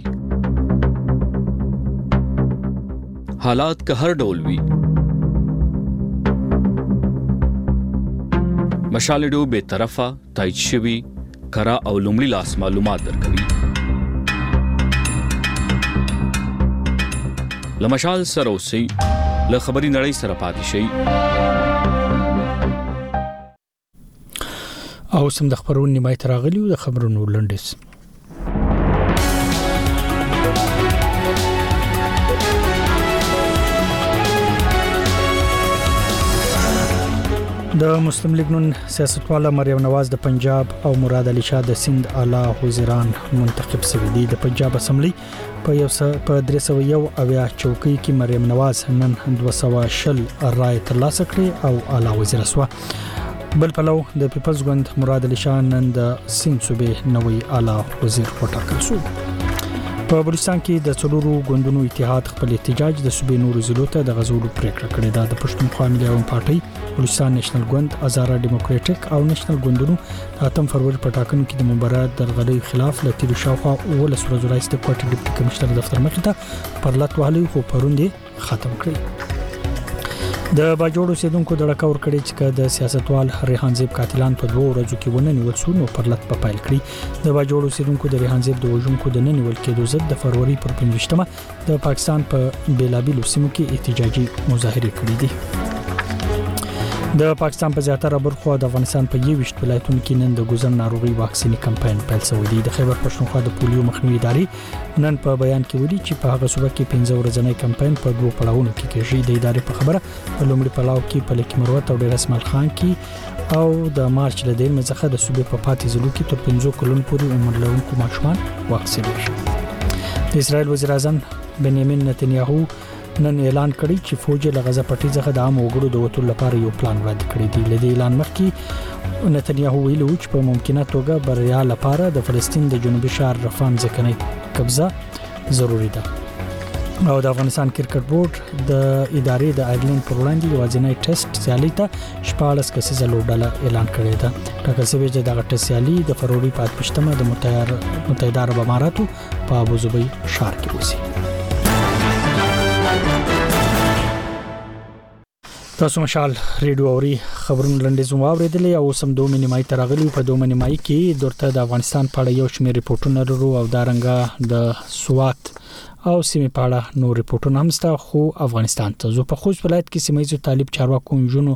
حالات که هر ډول وي مشالډو به طرفه تایید شوی کره او لومړي لاس معلومات درکوي لمشال سره اوسئ له خبري نړۍ سره پاتې شئ او سم د خبرونو نیمه تر غلیو د خبرونو لنډیس د مسلم لیګ نون سیاستواله مریم نواز د پنجاب او مراد علي شاه د سند اعلی وزیران منتخب شوي دي د پنجاب اسمبلی په یو سر په 301 اویا چوکۍ کې مریم نواز نن 210 رائے ترلاسه کړې او اعلی وزیر شوه بل پلو د پیپلز ګوند مراد علي شاه نن د سین صوبې نوې اعلی وزیر وټاکل شو په بلوچستان کې د څلورو ګوندونو اتحاد خپل احتجاج د صوبې نورو ضلعو ته د غزولو پریکړه کړې ده د پښتونخوا ملي عوام پارټي بلوچستان نېشنل ګوند هزاره ډیموکراټک او نېشنل ګوندونو د اتم فروری په ټاکنو کې د مبارات درغلۍ خلاف د تیر شاوخوا ولس ورځو راځي د کوټې ډیپټي کمشنر دفتر مخې ته پر لټ وهلې خو پروندې ختم کړې د باجوړو سیدونکو د لکور کړي چې د سیاستوال ریحان زیب قاتلان په دوه ورځو کې ونه نیول شو نو پر لټ په پایل کړی د باجوړو سیدونکو د ریحان زیب د وژونکو د نن نیول کېدو ضد د فروری پر 15مه د پاکستان په بیلابیلو سیمو کې احتجاجي مظاهره کړې دي د پاکستان په زیاتره برخو د افغانستان په 21 ولایتونو کې نن د ګوزن ناروغي واکسینی کمپاین پیل شوی دی د خیبر پښتونخوا د پولیو مخنیوي ادارې نن په بیان کې ویلي چې په هغه صوبه کې 15 ورځنی کمپاین په دوه پړاوونو کې کېږي د ادارې په خبره په لومړي پړاو کې په لکه مروت او ډیر اسماعیل خان کې او د مارچ له دیمې څخه د صوبې په پاتې ضلعو کې تر 15 کلن پورې عمر لرونکو ماشومان واکسین شي د اسرایل وزیر اعظم بنیامین نتنیاهو نن اعلان کړی چې فوج له غزه پټي څخه د عام وګړو د وټول لپاره یو پلان وړاندې کړی دی لدی اعلان مخکې نتنیاهو ویلو چې په ممکنه توګه بریا لپاره د فلسطین د جنوبي شهر رفان ځکنې قبضه ضروری ده او د افغانستان کرکټ بورډ د ادارې د ایرلند پر وړاندې یوازینی ټیسټ سیالي ته 14 کسیزه لوبډله اعلان کړې ده ټاکل شوې چې دغه ټیسټ سیالي د فروری په 28مه د متحده عرب اماراتو په ابوظبي ښار کې وسی تاسو مشال ریډیو اوري خبرونه لنډیز مو اوریدلې او سم دوه مې نیمای ترغلي په دوه مې نیمای کې درته د افغانستان په اړه یو شمېر ریپورتونه لرو او دا رنګه د سوات او سیمه په اړه نور ریپورتونه هم ستا خو افغانستان ته زو په خوست ولایت کې سیمه ییزو طالب چارواکو انجونو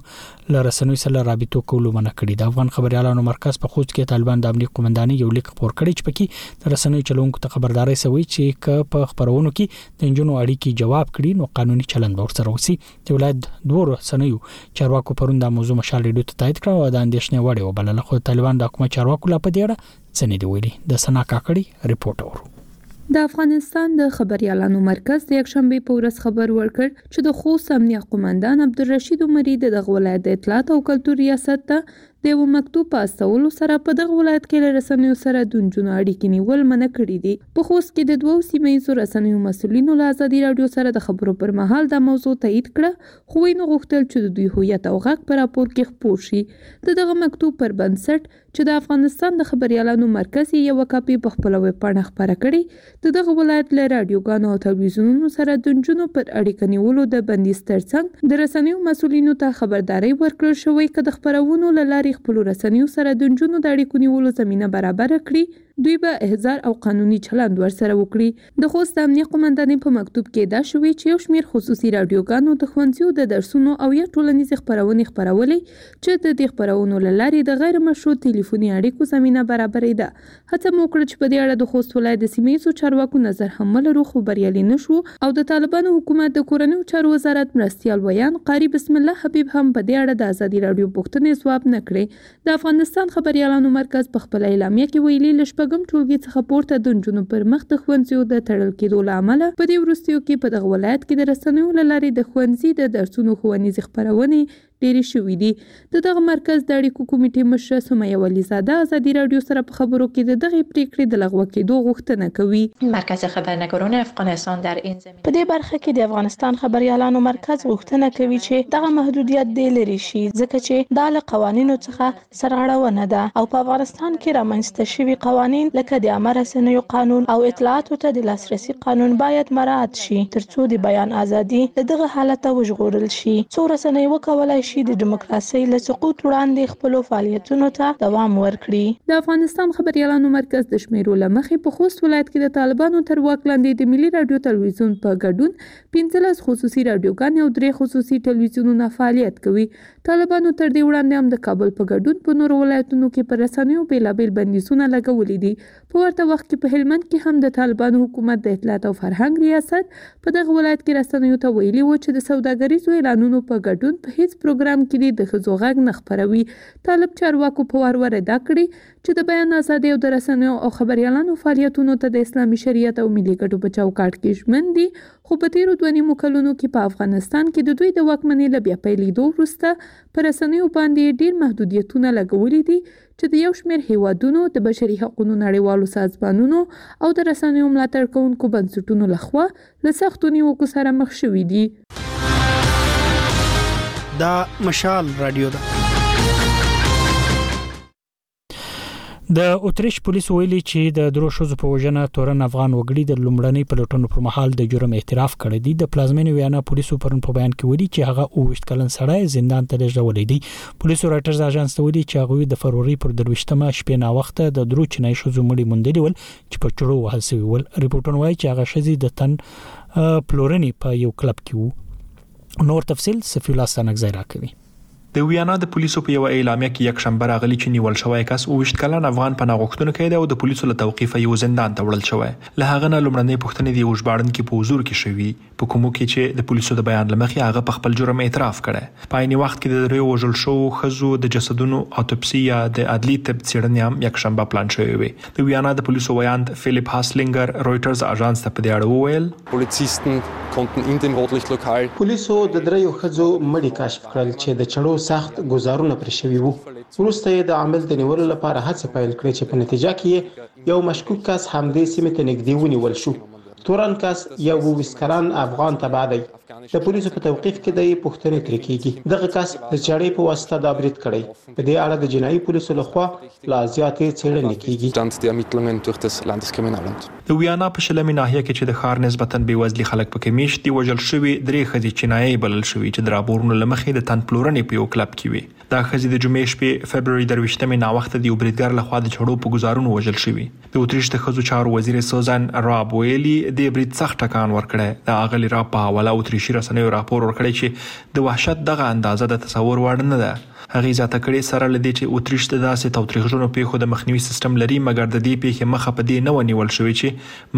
لرسنوي سره رابطو کولو منع کړی د افغان خبريالانو مرکز په خوست کې طالبان د امنیه قومندانۍ یو لیک خبر کړی چې پکې د رسنوي چلونکو ته خبرداري سوي چې ک په خبرونو کې د انجونو اړیکی جواب کړي نو قانوني چلند به ورسره وسی د ولایت دوه رسنیو چارواکو پرون د موضوع مشال ریډیو ته تایید کړه او د اندیشنې وړ وبلله خو طالبان د حکومت چارواکو لا په دې اړه څه نه دی ویلي د سنا کاکړي رپورټ اورو د افغانستان د خبریالانو مرکز د یکشنبې په ورځ خبر ورکړ چې د خوست امنیه قوماندان عبدالرشید عمري د دغه ولایت د اطلاعات او کلتور ریاست ته د یوه مکتوب په استولو سره په دغه ولایت کې له رسنیو سره د نجونو اړیکې نیول منع کړي دي. په خوست کې د دوو سیمه ییزو رسنیو مسؤلینو له ازادي راډیو سره د خبرو پر مهال دا موضوع تایید کړه، خو ویې نه غوښتل چې د دوی هویت او غږ په راپور کې خپور شي. د دغه مکتوب پر بنسټ، چې د افغانستان د خبریالانو مرکز یې یوه کاپي په خپله ویبپاڼه خپره کړې، د دغه ولایت له راډیوګانو او تلویزیونونو سره د نجونو پر اړیکه نیولو د بندیز ترڅنګ د رسنیو مسؤلینو ته خبرداری ورکړل شوی که د خپرونو له لارې خپلو رسنیو سره د نجونو د اړیکو نیولو زمینه برابره کړي دوی به احضار او قانوني چلند ورسره وکړي د خوست د امنیه قومندانۍ په مکتوب کې دا شوی چې یو شمیر خصوصي راډیوګانو د ښوونځیو د درسونو او یا ټولنیزې خپرونې خپرولې چې د دې خپرونو له لارې د غیر مشروع تیلیفوني اړیکو زمینه برابرېده هڅه مو وکړه چې په دې اړه د خوست ولایت د سیمه ییزو چارواکو نظر هم ولرو، خو بریالي نه شوو او د طالبانو حکومت د کورنیو چارو وزارت مرستیال ویاند قاري بسم الله حبیب هم په دې اړه د ازادي راډیو پوښتنې ځواب نه کړې. د افغانستان خبریالانو مرکز په خپله اعلامیه کې ویلي، له شپږم ټولګي څخه پورته د نجونو پر مخ د ښوونځیو د تړل کېدو له امله په دې وروستیو کې په دغه ولایت کې د رسنیو له لارې د ښوونځي د درسونو ښوونیزې خپرونې ډېرې شوې دي. د دغه مرکز د اړیکو کمېټې مشره سمیه ولي زاده ازادي راډیو سره په خبرو کې د دغې پرېکړې د لغوه کېدو غوښتنه کوي. مرکز خبرنګاران افغانستان در این زمینه. په دې برخه کې د افغانستان خبریالانو مرکز غوښتنه کوي چې دغه محدودیت دې لرې شي ځکه چې دا له قوانینو څخه سرغړونه ده او په افغانستان کې رامنځته شوي قوانین لکه د عامه رسنیو قانون او اطلاعاتو ته د لاسرسي قانون باید مراعات شي تر څو د بیان ازادي له دغه حالته وژغورل شي څو رسنۍ وکولای شي د ډیموکراسۍ له سقوط وړاندې خپلو فعالیتونو ته دوام ورکړي. د افغانستان خبریالانو مرکز د شمېرو له مخې په خوست ولایت کې د طالبانو تر واک لاندې د ملي راډیو تلویزیون په ګډون پنځلس خصوصي راډیوګانې او درې خصوصي ټلویزیونونه فعالیت کوي. طالبانو تر دې وړاندې هم د کابل په ګډون په نورو ولایتونو کې پر رسنیو بېلابېل بندیزونه لګولي دي. په ورته وخت کې په هلمند کې هم د طالبانو حکومت د اطلاعات او فرهنګ ریاست په دغه ولایت کې رسنیو ته ویلي و چې د سوداګریزو اعلانونو په ګډون په هېڅ پروګرام کې دې د ښځو غږ نه خپروي. طالب چارواکو په وار وار ادعا کړې، چې د بیان ازادۍ او د رسنیو او خبریالانو فعالیتونو ته د اسلامي شریعت او ملي ګټو په چوکاټ کې ژمن دي، خو په تېرو دوه نیمو کلونو کې په افغانستان کې د دوی د واکمنۍ له بیا پیلېدو وروسته په رسنیو باندې یې ډېر محدودیتونه لګولي دي چې د یو شمېر هېوادونو، د بشري حقونو نړیوالو سازمانونو او د رسنیو ملاتړ کوونکو بنسټونو له خوا له سختو نیوکو سره مخ شوي دي. دا مشال رادیو ده. د اتریش پولیسو ویلي چې د درو شوزو په وژنه تورن افغان وګړي د لومړنۍ پلټنو پر مهال د جرم اعتراف کړی دی د پلازمینې ویانا پولیسو پرون په بیان کې ویلي چې هغه 28 کلن سړی زندان ته لېږدولې دی پولیسو راټرز اژانس ته ویلي چې هغه د فروری پر درويشتمه شپې نا وخت د درو چنای شوزو مړي موندلي ول چې په چړو وهل شوی ول ریپورتونه وایي چې هغه شزي د تن پلورنې په یو کلب کې وو نور تفصيل صفي الله سنګزای راکوي د ویانا د پولیسو په یوه اعلامیه کې یکشنبه راغلي چې نیول شوی کس اوویشت کلن افغان پناه غوښتونکی دی او د پولیسو له توقیفه یو زندان ته وړل شوی. له هغه نه لومړنۍ پوښتنې د یو ژباړن کې په حضور کې شوي، په کومو کې چې د پولیسو د بیان له مخې هغه په خپل جرم اعتراف کړی. په عین وخت کې د دریو وژل شوو ښځو د جسدونو اتوپسي یا د عدلي طب څېړنې هم یکشنبه پلان شوې وې. د ویانا د پولیسو ویاند فیلیپ هاسلینګر رویټرز اژانس ته په دې اړه وویل، Polizisten konnten in dem Rotlichtlokal. پولیسو د دریو ښځو مړي کشف کړل چې د چړو سخت ګوزارونه پرې شوي وو. وروسته یې د عامل د نیولو لپاره هڅې پیل کړې چې په نتیجه کې یې یو مشکوک کس همدې سیمې ته نږدې ونیول شو. تورن کس یو اوویست کلن افغان تبعه دی. د پولیسو په توقیف کې دی، پوښتنې ترې کېږي. دغه کس د چړې په واسطه دا برید کړی. په دې اړه د جنایي پولیسو له خوا لا زیاتې څېړنې کېږي. Stand die Ermittlungen durch das Landeskriminalamt. د ویانا په شلمې ناحیه کې چې د ښار نسبتاً بې وزلي خلک پکې مېشت دي، وژل شوې درې ښځې چینایۍ بلل شوې چې د راپورونو له مخې د تن پلورنې په یو کلب کې وې. دا ښځې د جمعې شپې، فبروري درویشتمې، ناوخته د یو بریدګر له خوا د چړو په ګوزارونو وژل شوې. د اتریش د ښځو چارو وزیرې سوزان راب ویلي، دې برید سخت ټکان ورکړی. د اغلې راب په حواله اتریشي رسنیو راپور ورکړی چې د وحشت دغه اندازه د تصور وړ نه ده. هغې زیاته کړې، سره له دې چې اتریش د داسې تاوتریخجنو پېښو د مخنیوي سیستم لري، مګر د دې پېښې مخه په دې نه وه نیول شوې چې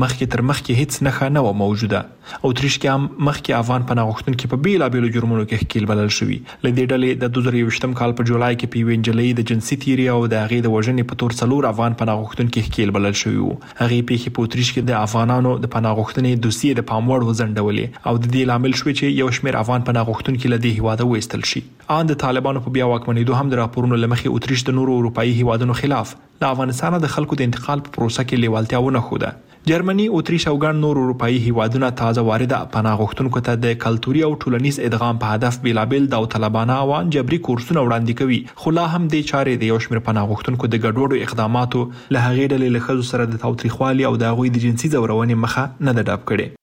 مخکې تر مخکې هېڅ نښه نه وه موجوده. او تر ريشکې هم مخکې افغان پناه غوښتونکي په بېلا بېلو جرمونو کې ښکېل بلل شوي. له دې ډلې د دوه زره یوویشتم کال په جولای کې په یوې نجلۍ د جنسي تېري او د هغې د وژنې په تور څلور افغان پناه غوښتونکي ښکېل بلل شوي وو. هغې پېښې په اتریش کې د افغانانو د پناه غوښتنې دوسیې د پام وړ وځنډولې او د دې لامل شوې چې یو شمېر افغان پناه غوښتونکي له دې هېواده وایستل شي. آن د طالبانو په بیا واکمنېدو هم د راپورونو له مخې اتریش د نورو اروپايي هېوادونو خلاف له افغانستانه د خلکو د انتقال په پروسه کې لېوالتیا ونه ښوده. جرمني، اتریش او ګڼ نور اروپايي هېوادونه تازه وارده پناه غوښتونکو ته د کلتوري او ټولنیز ادغام په هدف بېلابېل داوطلبانه او ان جبري کورسونه وړاندې کوي، خو لا هم دې چارې د یو شمېر پناه غوښتونکو د ګډوډو اقداماتو، له هغې ډلې له ښځو سره د تاوتریخوالي او د هغوی د جنسي ځورونې مخه نه ده ډب کړې.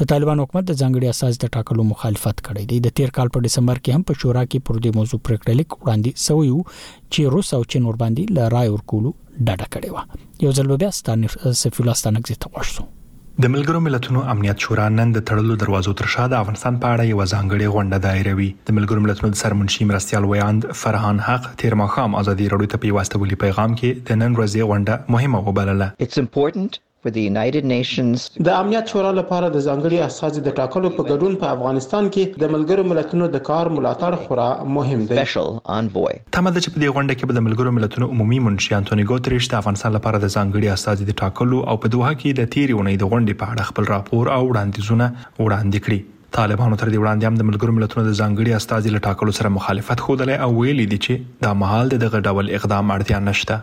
د طالبان حکومت د ځنګړي اساس د ټاکلو مخالفت کړی دی د تیر کال په دسمبر کې هم په شورا کې پر دې موضوع پریکړه لیک وړاندې شوی و چې روس او چین ور باندې ل رای ورکولو ډډه کړې و یو ځل بیا ستانه سفیر الله ستانک زی ته غوښتو د ملګرو ملتونو امنیت شورا نن د تړلو دروازو تر شا د افغانستان په اړه یو ځانګړې غونډه دایروي د ملګرو ملتونو د سرمنشي مرستيال ویاند فرحان حق تیر ماښام ازادي راډیو ته په یو استولي پیغام کې د نن ورځې غونډه مهمه وبلله with the United Nations. د امنیت شورا لپاره د ځانګړي استازي د ټاکلو په ګډون په افغانستان کې د ملګرو ملتونو د کار ملاتړ خورا مهم دی. تمه ده چې په دې غونډه کې به د ملګرو ملتونو عمومي منشي انتوني ګوترېش د افغانستان لپاره د ځانګړي استازي د ټاکلو او په دوحه کې د تېرې اونۍ د غونډې په اړه خپل راپور او وړاندیزونه وړاندې کړي. طالبانو تر دې وړاندې هم د ملګرو ملتونو د ځانګړي استازي له ټاکلو سره مخالفت ښودلی او ویلي دي چې دا مهال د دغه ډول اقدام اړتیا نشته.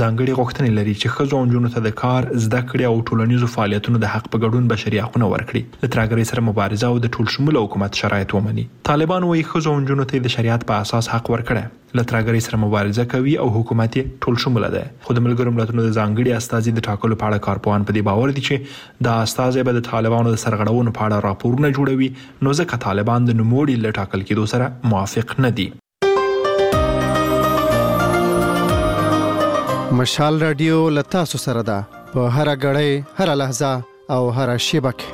ځانګړې غوښتنې لري چې ښځو او نجونو ته د کار، زده کړې او ټولنیزو فعالیتونو د حق په ګډون بشري حقونه ورکړي، له ترهګرۍ سره مبارزه او د ټولشموله حکومت شرایط ومني. طالبان وایي ښځو او نجونو ته یې د شریعت په اساس حق ورکړی، له ترهګرۍ سره مبارزه کوي او حکومت یې ټولشموله دی، خو د ملګرو ملتونو د ځانګړي استازي د ټاکلو په اړه کارپوهان په دې باور دي چې دا استازی به د طالبانو د سرغړونو په اړه راپورونه جوړوي، نو ځکه طالبان د نوموړي له ټاکل کېدو سره موافق نه دي. مشال رادیو لتا سو سره ده په هر غړې هر لحظه او هر شیبه کې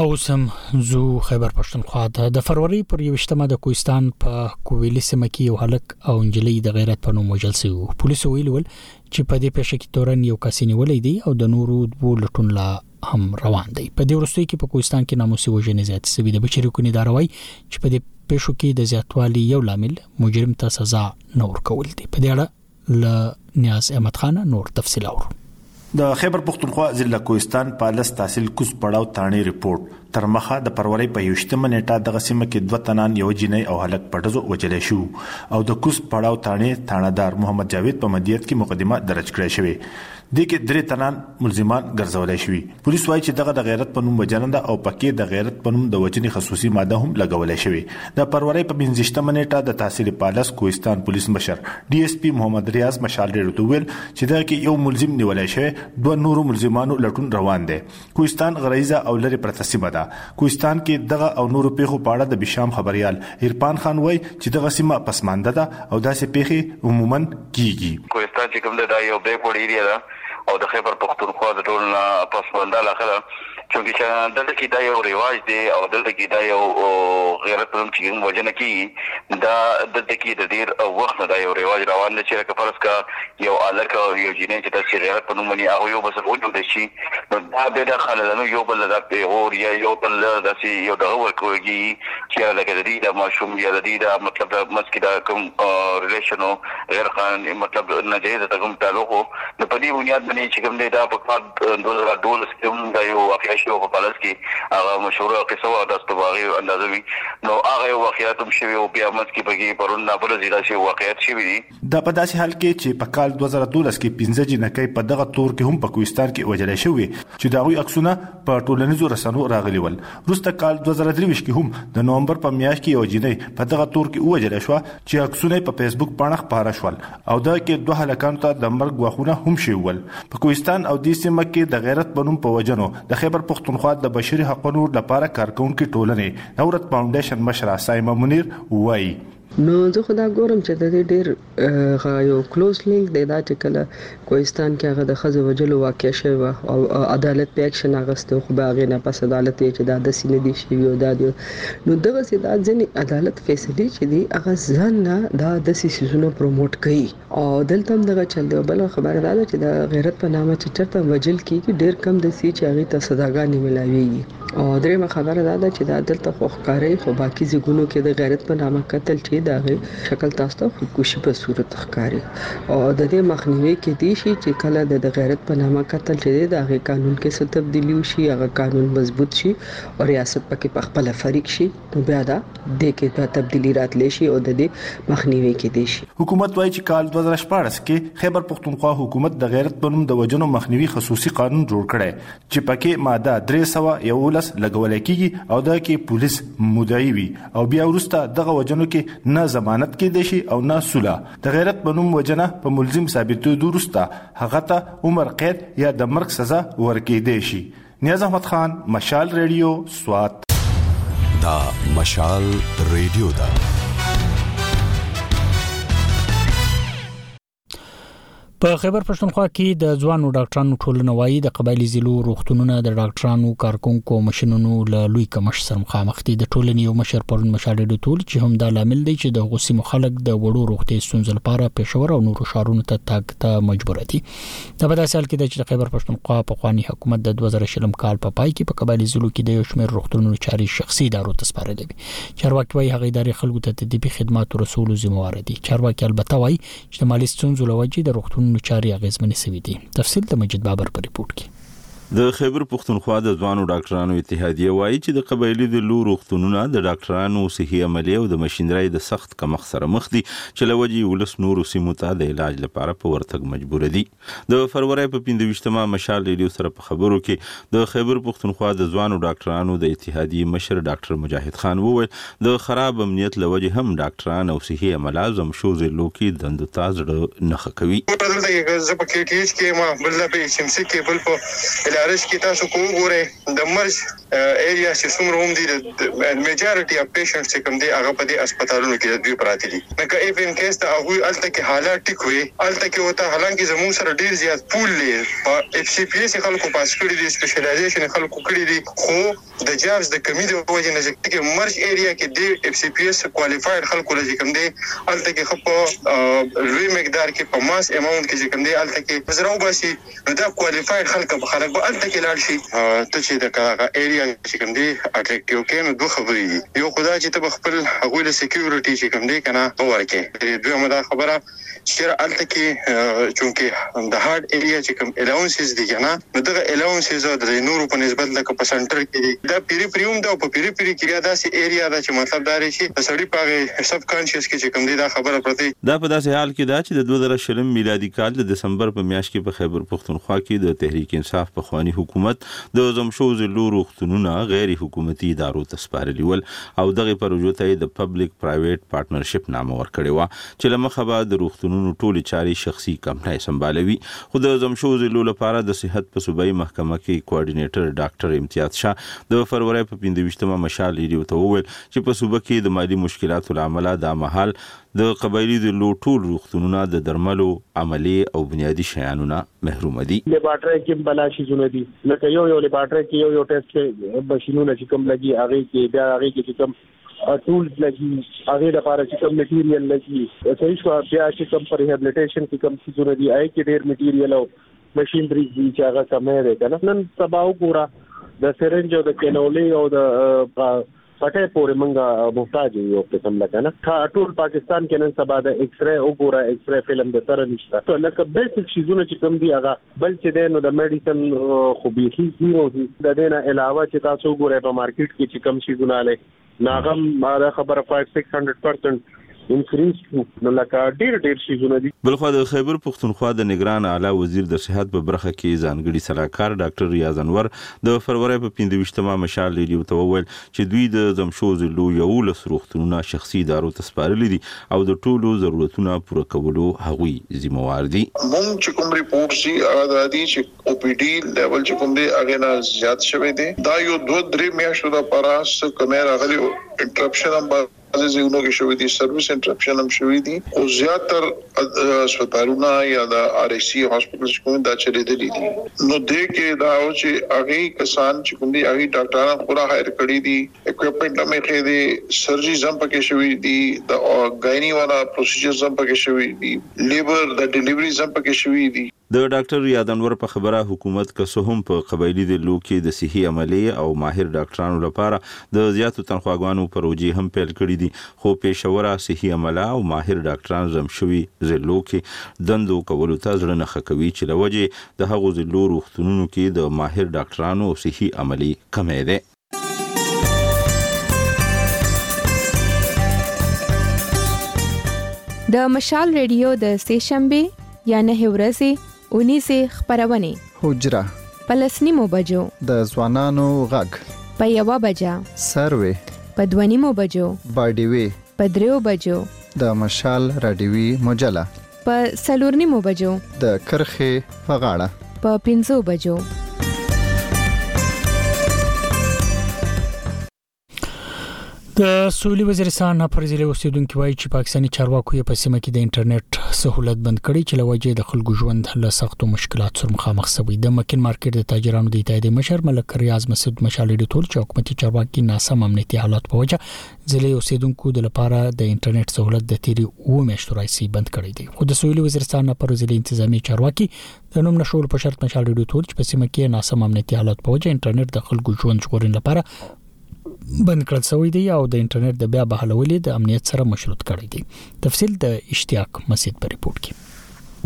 او سم زو خیبر پښتونخوا ته د فروری پر 21مه د کوهستان په کوویلی سیمه کې یو هلک او انجلۍ د غیرت په نوم وژل شوی پولیسو ویلي ول چې په دې پېښه کې تورن یو کس نیولې دی او د نورو دوه لټون لا هم روان دی په دې ورستۍ کې په کوهستان کې ناموسي وژنې زیات سوي د بشري حقوقو اداره وایي چې په دې پېښو کې د زیاتوالي یو لامل مجرم ته سزا نه ورکول دي په دې اړه ل نیاز احمد خان نور تفصیل اورو د خیبر پښتونخوا ضلع کوهستان پالس تحصیل کوز پړاو تاڼې رپورت تر مخه د فرورۍ په یوشتمه نیټه دغه سیمه کې دوه تنان یوه جینۍ او هلک په ډزو وژلی شو او د کوز پړاو تاڼې تاڼه دار محمد جاوید په مدیریت کې مقدمه درج کړی شوې دې کې درې تنان ملزمان ګرځولی شوي پولیس وایي چې دغه د غیرت په نوم وژنه ده او پکې د غیرت په نوم د وژنې خصوصي ماده هم لګولی شوې د فرورۍ په پنځشتمه نیټه د تحصیل پالس کوهستان پولیس مشر ډي اس پي محمد ریاض مشال ډېرو ته وویل چې دغه کې یو ملزم نیولی شوی دوه نورو ملزمانو لټون روان دی کوهستان غرایزه او لرې پرته سیمه ده کوهستان کې دغه او نورو پیښو په اړه د بشام خبريال عرفان خان وایي چې دغه سیمه پسمانده ده او داسې پیښې عموما کیږي کوهستان چې کوم ده دا یو بیک وړ ایریا ده او د خیبر پښتونخوا د ټول نه پسمانده علاقه ده چونکه چې دلته کې دا یو رواج دی او دلته کې دا یو غیرت پرم چې کوم وجنه کیږي دا دلته کې د ډیر وخت نه دا یو رواج روان دی چې لکه فرض کا یو هلک او یو جینۍ چې داسې غیرت په نوم مني هغوی یو بل سره وجوده شي نو دا بیا دا خاندانو یو بل دا پیغور یا یو بل داسې یو دغه ورکوږي چې یاره لکه د دې دا ماشوم یا د دې دا مطلب دا منځ کې دا کوم ریلیشن و غیر قانوني مطلب ناجایزه دا کوم تعلق و نو په دې بنیاد باندې چې کوم دی دا په کال دوه زره دولس کې هم دا یو واقعه شوې وه په پالس کې هغه مشهوره قصه وه تاسو ته به هغې اندازه وي نو هغه یو واقعیت هم شوی و بیا منځ کې پکې پرون نابلځي داسې واقعیت شوي دي دا په داسې حال کې چې په کال 2012 کې پنځه جنکۍ په دغه تور کې هم په کوهستان کې وژل شوې چې دا غوي عکسونه په ټولنیزو رسنو راغلي ول روسته کال 2023 کې هم د نومبر په میاشت کې یو جنۍ په دغه تور کې وژل شو چې عکسونه په فیسبوک باندې خبره شول او دا کې دوه هلکان ته د مرګ غوښونه هم شوی ول په کوهستان او د سیمه کې د غیرت بنوم په وجنو د خیبر پښتونخوا د بشري حقوقو لپاره کارکونکو ټولنې نورت فاونډیشن مشره سایمه منیر وایي نو زه خو دا ګورم چې ددې ډېر غه يو کلوز لينک دی دا چې کله کوهستان کې هغه د ښځو وژلو واقعه شوې وه او عدالت پې اکشن اخيستی و خو بيا هغې نه پس عدالت وې چې دا داسې نه دي شوي او دا دي نو دغسې دا ځينې عدالت فيصلې چې دي هغه ځان له دا داسې څيزونه پروموټ کوي. او دلته هم دغه چل دی او بله خبره دا ده چې د غیرت په نامه چې چرته هم وژل کیږي ډیر کم داسې وي چې هغوی ته سزاګانې ملاویږي او دریمه خبره دا ده چې دا دلته خو ښکاري خو باقي ځیګونو کې د غیرت په نامه قتل چې د هغې شکل تاسو ته خودکشي په صورت ښکاري او د دې مخنیوی کیدی شي چې کله د د غیرت په نامه قتل چې دی د هغې قانون کې څه تبدیلي وشي هغه قانون مضبوط شي او ریاست پکې پخپله فریق شي. نو بیا د دې کې به تبدیلي راتلی شي او د دې مخنیوی کیدی شي. حکومت وایي چې کال دوه زره شپاړس کې خیبر پښتونخوا حکومت د غیرت په نوم د وژنو مخنیوي خصوصي قانون جوړ کړی چې پکې ماده درې سوه یوولس لګولی کیږي او د کې پولیس مدعي وي او بیا وروسته دغه وژنو کې نه ضمانت کیدی شي او نه سوله د غیرت په نوم وژنه په ملزم ثابتیدو وروسته هغه ته عمر قید یا د مرګ سزا ورکیدی شي. نیاز احمد خان مشال ریډیو سوات دا مشال ریډیو دا په خیبر پښتونخوا کې د ځوانو ډاکټرانو ټولنه وایي د قبایلی ضلعو روغتونونه د ډاکټرانو کارکونکو ماشينونو له لوی کمښت سره مخامخ دي د ټولنې یو مشر پرون مشاړې ټول چې هم د لامل دی چې د غوسی مخالک د وړو روغتي ستونزو لپاره پېښور او نورو شهرونو ته تاګ ته مجبور دي دا په داسې حال کې ده چې د خیبر پښتونخوا په خواني حکومت د 2020 کال په پای کې په قبایلی ضلعو کې د یو شمېر روغتونونو چاري شخصي ادارو ته سپارلې وي چارواکي وايي هغه ادارې خلکو ته د طبي خدماتو رسولو ذمہوار دي چارواکي البته وايي چې د مالی ستونزو لوجې د روغتونونو چاري اغیزمنې شوې دي تفصیل د مجید بابر په ریپورت کې د خیبر پښتونخوا د ځوانو ډاکټرانو اتحادیه وایي چې د قبایلی د لو روغتونونه د ډاکټرانو صحي عملی او د ماشينرۍ د سخت کمښت سره مخ دي چې له وجې یې ولس نورو سیمو ته د علاج لپاره په ورتګ مجبور دي. د فرورۍ په پنځه ویشت مه مشال رېډیو سره په خبرو کې د خیبر پښتونخوا د ځوانو ډاکټرانو د اتحادیې مشر ډاکټر مجاهد خان وویل، د خراب امنیت له وجې هم ډاکټران او صحي عمله زمشو ضلعو کې دندو ته زړه نه ښه کوي. یو ټه دلته کې زه په کې ټي اېچ کې یم، بل دا په اېچ اېم سي کې، بل په الارش کې، تاسو که وګورئ د مرج. ایریاز چې څومره هم دي د میجارټي اف پیشنټس چې کوم دي هغه په دې هسپتالونو کې د دوی پراته دي نو که اف ان کیس د هغوی هلته کې حالات ټیک وي هلته کې ورته حالانکه زموږ سره ډیر زیات پول دی په اف سي پي ایس یې خلکو پاس کړي دي سپیشلایزیشن یې خلکو کړي دي خو د جابز د کمي د وجې نه چې کې مرج ایریا کې دې اف سي پي ایس کوالیفاید خلکو له چې کوم دی هلته کې خو په لوی مقدار کې په ماس اماونټ کې چې کوم دی هلته کې زره وباسي نو دا کوالیفاید خلک به خلک به الته کې لاړ شي ته چې د کراغه ایریا چې کوم دی اټریکټیو کې نو دوه خبرې دي یو خدا چې ته خپل هغه له سکیورټي چې کوم دی کنه په ورکه دوه مدا خبره چې الته کې چونکه د هارد ایریا چې کوم الاونسز دي کنه نو دغه الاونسز د نورو په نسبت لکه په سنټر کې دي دا پیری پریوم دا په پیری پیری کې دا سي ایریا دا چې مطلب دا لري چې سړی پاغه سب کانشیس کې چې کوم دی دا خبره پرته دا په داسې حال کې دا چې د 2020 میلادي کال د دسمبر په میاشت کې په خیبر پښتونخوا کې د تحریک انصاف پخواني حکومت د ضم شوو ضلعو روغتونونه غیر حکومتي ادارو ته سپارلي ول او دغې پروژو ته یې د پبلک پرایویټ پارټنرشپ نامه ورکړې وه چې له مخه به د روغتونونو ټولې چارې شخصي کمپنۍ سمبالوي خو د ضم شوو ضلعو لپاره د صحت په صوبایي محکمه کې کوارډینیټر ډاکټر امتیاز شاه د فرورۍ په پنځه ویشت مه مشال ریډیو ته وویل چې په صوبه کې د مالي مشکلاتو له امله دا مهال د قبایلي ضلعو ټول روغتونونه د درملو، عملې او بنیادي شیانو نه محروم دي. لېبارټرۍ کې هم بلا شیزونه دي لکه یو یو لېبارټرۍ کې یو یو ټېسټ مشینونه چې کوم لګي هغې کې بیا هغې کې چې کوم ټولز لګي هغې لپاره چې کوم مټیریل لګي صحیح شوه بیا چې کوم په ریهبلیټېشن کې کوم څیزونه دي هغې کې ډېر مټیریل او مشینري دي چې هغه کمی دی که نه نن سبا وګوره د سرنج او د کینولې او د پټه پورې مونږه محتاج یو یو قسم لکه نه تا ټول پاکستان کې نن سبا د ایکس رې وګوره ایکس رې فلم د سره نشته ته لکه بیسیک شیزونه چې کوم دی هغه بل چې دی نو د میډیسن خو بیخي زیرو دی د دې نه علاوه چې تاسو وګورئ په مارکیټ کې چې کوم شیزونه لري ناغم دا خبره 5600% انکریز کړو نو لکه ډیر ډیر سیزونه دي. بلخوا د خیبر پښتونخوا د نګران اعلی وزیر د صحت په برخه کې ځانګړي سلاکار ډاکټر ریاض انور د فرورۍ په پنځه ویشت مه مشال ریډیو ته وویل چې دوی د ځمشو ضلعو یوولس روغتونونه شخصي ادارو ته سپارلي دي او د ټولو ضرورتونه پوره کولو هغوی ذمه وار دي. مونږ چې کوم رپورټس دي هغه دا دي چې او پي ډي لیول چې کوم دی هغې نه زیات شوی دی دا یو دوه درې میاشتو لپاره څه کمی راغلی وو انټرپشن هم به ځینو ځایونو کې شوي دي، سروس انټرپشن هم شوي دي، خو زیاتر هسپتالونه یا د آر اې سي هاسپټلز چې کوم دي، دا چلېدلي دي. نو دې کې دا و چې هغه کسان چې کوم دي، هغوی ډاکټران خپله هایر کړي دي، اکویپمنټ هم ایښی دی، سرجریز هم پکې شوي دي، د ګایني والا پروسیجرز هم پکې شوي دي، لیبر د ډیلیوریز هم پکې شوي دي. د ډاکټر رياد انور په خبره حکومت که څه هم په قبايلي ضلعو کې د صحي عملې او ماهر ډاکټرانو لپاره د زياتو تنخواګانو پروژې هم پيل کړې دي خو پېښوره صحي عمله او ماهر ډاکټران زم شوي ضلعو کې دندو کولو ته زړه نه ښه کوي چې له وجې د هغو ضلعو روغتونونو کې د ماهر ډاکټرانو او صحي عملې کمی دی. د مشال ریډیو د سې شنبه یا نه ورځې اونیزه خبرونه حجره پلسنیمو بجو د ځوانانو غږ په یوا بجا سروي په دونیمو بجو باډیوي په دریو بجو د مشال رادیوي مجله په څلور نیمو بجو. د کرښې په غاړه. په پنځو بجو. د سولي وزیرستان پر ضلع اوسیدونکو وایي چې پاکستاني چارواکو یې په سیمه کې د انټرنیټ سہولت بند کړی چې لوجه د خلکو ژوند له سختو مشکلات سره مخامخ شوی د مکن مارکیټ د تاجرانو د اتحادیې مشر ملک ریاض مسعود مشالې د ټول چې حکومتي چارواکي ناسم امنیتي حالات په وجه ضلعي اوسیدونکو د لپاره د انټرنیټ سہولت د تیری و میاشتو راځي بند کړی دی خو د سویلي وزیرستان نه پر ضلعي انتظامی چارواکي د نوم نشول په شرط مشال ریډیو تول چې په سیمه کې ناسم امنیتي حالات په وجه انټرنیټ د خلکو ژوند ژغورین لپاره بند کړل شوی دی او د انټرنیټ د بیا بحالولې د امنیت سره مشروط کړی دی تفصیل د اشتیاق مسجد په ریپورت کې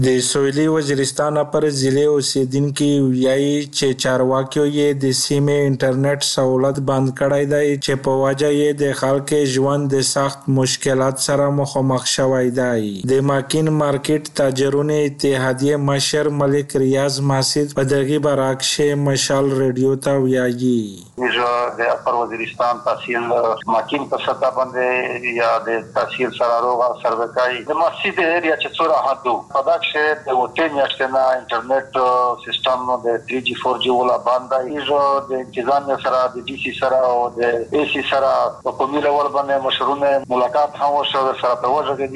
د سویلي وزیرستان اپرې ضلعې اوسېدونکي ویايي چې چارواکیو یې د سیمې انټرنټ سهولت بند کړی دی چې په وجه یې د خلکې ژوند د سخت مشکلات سره مخامخ شوی دی. د مکین مارکیټ تاجرونې اتحادیې مشر ملک ریاض محسید په دغي باره کښې مشال رېډیو ته ویايي. موږ د اپر وزیرستان تحصیل مکین په سطح باندې یا د تحصیل سراروغ او سربکای د ماسی د ایریا چې څو راحت دو په دا کښې د اوتې میاشتې نه انټرنیټ سیستم د تری جی فور جی ولا بند دی. موږ د انتظامیه سره د ډی سی سره او د ای سی سره په قومی لول باندې مشرونه ملاقات هم وشو ورسره په یوه ږغیدی.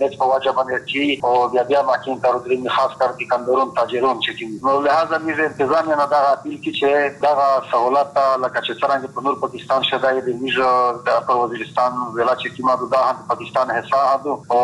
نت په وجه به نت جی او بیا بیا ماکین تر ودریمی خاص کر دیکندرون تاجرون چه دی نو لهذا میز انتظامیه نه دغه اپیل کی چه دغه سهولت ته لکه چه څرنګه په نور پکستان کښی دی دی میز پر وزیرستان ضلع چه کیما دو دا هم د پکستان حصه هدو او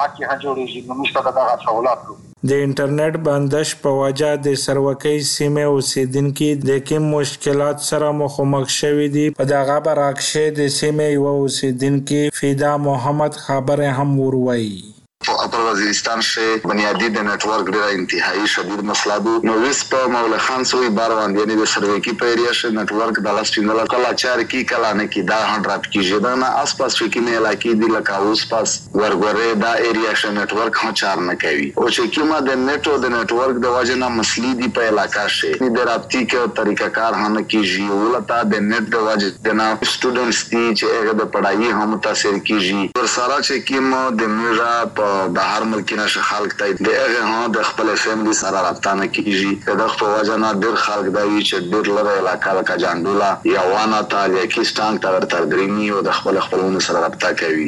حق یهجوړیژی نو میز ته ددغه سهولت د انټرنیټ بندش په وجه د سروکۍ سیمې اوسیدنکي د کیم مشکلات سره مخومخ شوي دي. په دغه باره کښې د سیمې یوه اوسیدنکي فیدا محمد خبرې هم ورویي. په اپر وزیرستان کښې بنیادی د نیټ ورک ډیره انتهایی شدید مسله دو نو ویس په مولې خان سوی بار واند یعنی د سروکي په ایریا کښې نیټ ورک د لس پنځلس کلا چار کی کلا نه کی دا هم ډراپ کیږی دغه نه اس پاس کښې کیمې علاقی دی لکه اوس پاس ورګورې دا ایریا شه نیټ ورک هم چار نه کوی اوچې کیمه د نیټ او د نیټ ورک د وجه نه مسلی دی په علاقه شې دی د رابطی که طریقه کار هم نه کیژی اولتا د نیټ د وجه نه سټوډنټس دی چه هغه د پړایی هم متاثر کیژی ورسره چه کیم د میږه په بهر ملکی نه شه خلک دی د هغه هم د خپلی فیملی سره رابطه نه کیژی د دغ په وجه نه ډیر خلک دا وی چه ډیر لری علاقه لکه جانډولا یا وانه تال یا کیس ټانک ته ورتردریمی او د خپلی خپلونو سره رابطه کوی.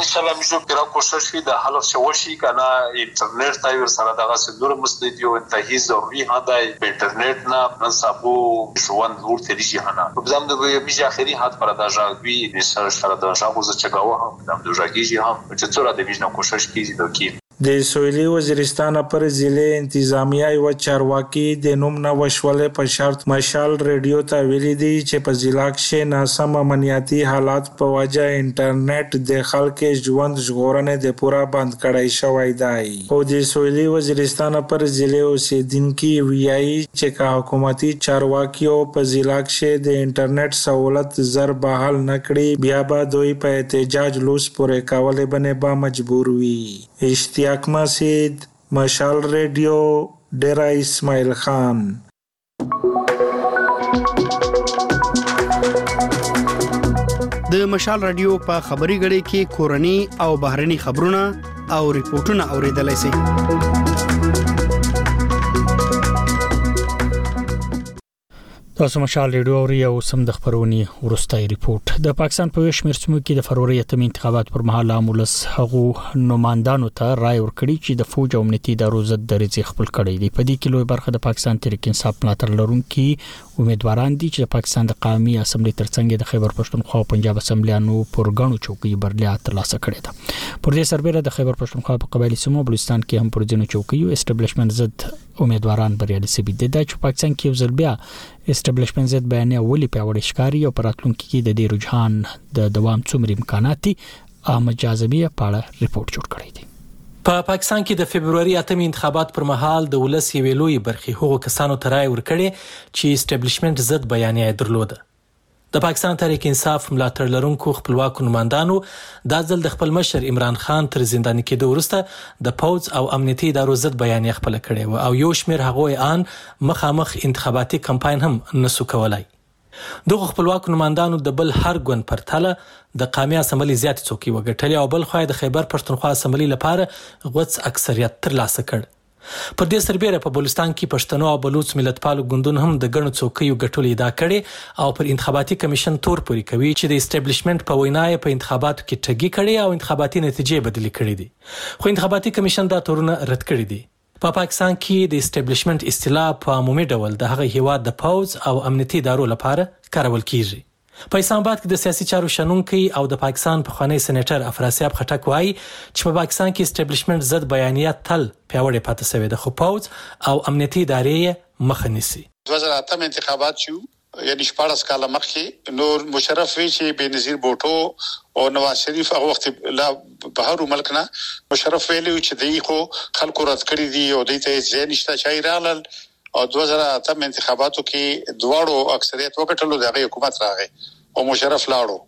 ان شاء الله ميژو پيرا کوشش وي دا حلف چه وشي کنه انټرنيټ تاي ورسره دغه سه نور مسلي دي او انتهي ضروري هه داي په انټرنيټ نه نن سابو ژوند نور تيريژي هه نه په بدام دوي ميژي اخيري حد پر دا ژغ وي نيسه شره دا ژغ وزه چه ګاوه هم بدام دوي ژغيژي هم نو چه څو را دميژ نه کوشش کيژي نو کي. د سویلي وزیرستان پر ضلعې انتظامیه یوه چارواکي د نوم نه وشولې په شرط مشال ریډیو ته ویلي دي چې په ضلعه کښې ناسم امنیاتي حالات په وجه انټرنیټ د خلق ژوند ژغورنې د پوره بند کړی شوی دی خو د سویلي وزیرستان پر ضلعې اوسیدنکي ویايي چې که حکومتي چارواکیو په ضلعه کښې د انټرنیټ سهولت زر بحال نه کړي بیا به دوی په احتجاج لوس پورې کولې بنې با مجبور وي. اشتیاق مسید مشال ریډیو ډیره اسماعیل خان. د مشال راډیو په خبري غړې کې کورني او بهرني خبرونه او ریپورتونه اوریدلای شئ. تاسو مشال ریډیو او ریو سم د خبرونی ورستای ریپورت د پاکستان په شمیر سمو کې د فروری اتم انتخابات پر مهال امولس هغو نوماندانو ته رائے ورکړي چې د فوج او امنیتي ادارو ضد درځي خپل کړي دي په دې کې لوی برخه د پاکستان تحریک انصاف ملاتړ لرونکي امیدواران دي چې د پاکستان د قومي اسمبلی ترڅنګ د خیبر پښتونخوا او پنجاب اسمبلیانو پر غنو چوکۍ برلیا ترلاسه کړې ده پر دې سربېره د خیبر پښتونخوا په قبایلی سمو بلوچستان کې هم پر ځینو چوکیو اسټابلیشمنت ضد امیدواران بریالي سوي دي دا چې پاکستان کې یو ځل بیا اسټابلیشمنت ضد بیانیه ولې پیاوړې ښکاري او پراتلونکو کې د دې رجحان د دوام څومره امکانات دي احمد جاذبی په اړه ریپورت جوړ کړی دی په پا پاکستان کې د فبروري اتمې انتخابات پر مهال د ولس یوې لوی برخې هغو کسانو ته رائے ورکړې چې اسټابلیشمنت ضد بیانیه درلوده د پاکستان تحریک انصاف ملاتړ لرونکو خپلواکو نوماندانو دا ځل د خپل مشر عمران خان تر زنداني کېدو وروسته د پوځ او امنیتي ادارو ضد بیانیه خپله کړې وه او یو شمېر هغو یې آن مخامخ انتخاباتي کمپاین هم نه سو کولای. دغو خپلواکو نوماندانو د بل هر ګوند پرتله د قامي اسمبلۍ زیاتې څوکۍ وګټلې او بلخوا یې د خیبر پښتونخوا اسمبلۍ لپاره غوڅ اکثریت ترلاسه کړ. پر دې سربېره په بلوستان کې پښتنو او بلوڅ ملتپالو ګوندونو هم د ګڼو څوکیو ګټلو ادعا کړې او پر انتخاباتي کمیشن تور پورې کوي چې د اسټبلشمنټ په وینا یې په انتخاباتو کې ټګي کړې او انتخاباتي نتیجې یې بدلې کړې دي خو انتخاباتي کمیشن دا تورونه رد کړي دي. په پاکستان کې د اسټبلشمنټ اصطلاح په عمومي ډول د هغه هېواد د پوځ او امنیتي ادارو لپاره کارول کېږي. په اسلام اباد کې د سیاسي چارو شنونکی او د پاکستان پخوانی سېنېټر افراسیاب خټک وايي چې په پاکستان کې اسټېبلشمنټ ضد بیانیه تل پیاوړې پاتې شوې ده خو پوځ او امنیتي ادارې یې مخه نیسي. دوه زره اتم انتخابات چې وو یعنې شپاړس کاله مخکې نور مشرف وي چې بېنظیر بوټو او نواز شریف هغه وخت لا بهر وو ملک نه مشرف ویلي وو چې دوی خو خلکو رد کړي دي او دوی ته هېڅ ځای نشته چې هغوی راغلل او دوه زره اتم انتخاباتو کې دواړو اکثریت وګټلو د هغه حکومت راغی او مشرف لاړو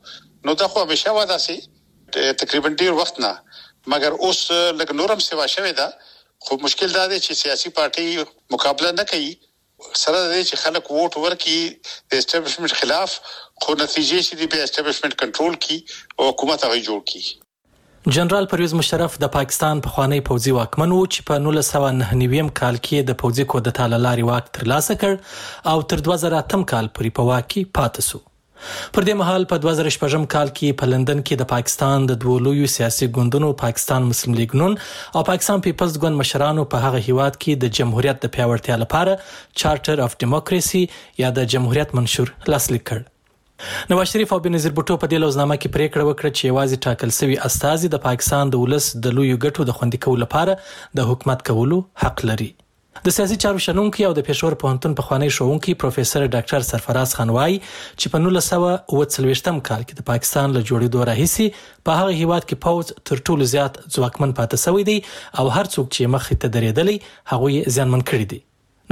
نو دا خو همیشه وه داسې تقریبا ډیر وخت نه مګر اوس لږ نورم سیوا شوې ده خو مشکل دا دی چې سیاسي پارټي مقابله نه کوي سره دې چې خلک ووټ ورکړي د اسټابلیشمنت خلاف خو نتیجې چې دی به اسټابلیشمنت کنټرول کی او حکومت هغه جوړ کی جنرال پرویز مشرف د پاکستان پخوانی پوځي واکمن و چې په نولس سوه نهه نوي کال کې یې د پوځي کودتا له لارې واک ترلاسه کړ او تر دوه زره اتم کال پورې په واک کې پاتې شو. پر دې مهال په دوه زره شپږم کال کې په لندن کې د پاکستان د دوو لویو سیاسي ګوندونو پاکستان مسلم لیګ نون او پاکستان پیپلز ګوند مشرانو په هغه هیواد کې د جمهوریت د پیاوړتیا لپاره چارټر اف ډیموکراسي یا د جمهوریت منشور لاسلیک کړ. نواز شریف او بینظیر بوټو په دې لوظنامه کې پرېکړه وکړه چې یوازې ټاکل شوي استازي د پاکستان د ولس د لویو ګټو د خوندي کولو لپاره د حکومت کولو حق لري. د سیاسي چارو شنونکی او د پېښور پوهنتون پخوانی ښوونکی پروفیسر ډاکټر سرفراز خان وايي چې په نولس سوه اووه څلوېښت م کال کې د پاکستان له جوړېدو راهیسې په هغه هېواد کې پوځ تر ټولو زیات ځواکمن پاتې شوی دی او هر څوک چې یې مخې ته درېدلی هغوی یې زیانمن کړي دي.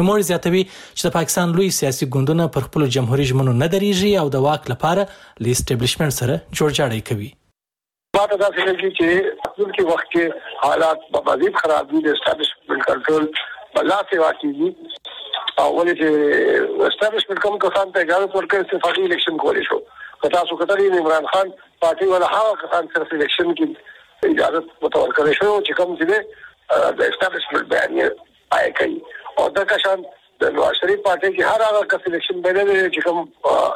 نوموړی زیاتوي چې د پاکستان لوی سیاسي ګوندونه پر خپلو جمهوري ژمنو نه درېږي او د واک لپاره له اسټبلشمنټ سره جوړجاړی کوي. ما ته داسې لږي چې راتلونکي وخت کې حالات به مزید خراب وي، د اسټبلشمنټ کنټرول به لا سیوا کېږي او ولې چې اسټبلشمنټ کوم کسان ته اجازه ورکړي اتفاقي الیکشن کولی شو. که تاسو کتلي نو عمران خان پارټي ولا هغه کسان صرف الیکشن کې اجازه ورته ورکړی شوی چې کوم چې د اسټبلشمنټ بیانیه پای کوي او دغه شان د نواز شریف پارټۍ کې هر هغه کس الیکشن بایللی دی چې کوم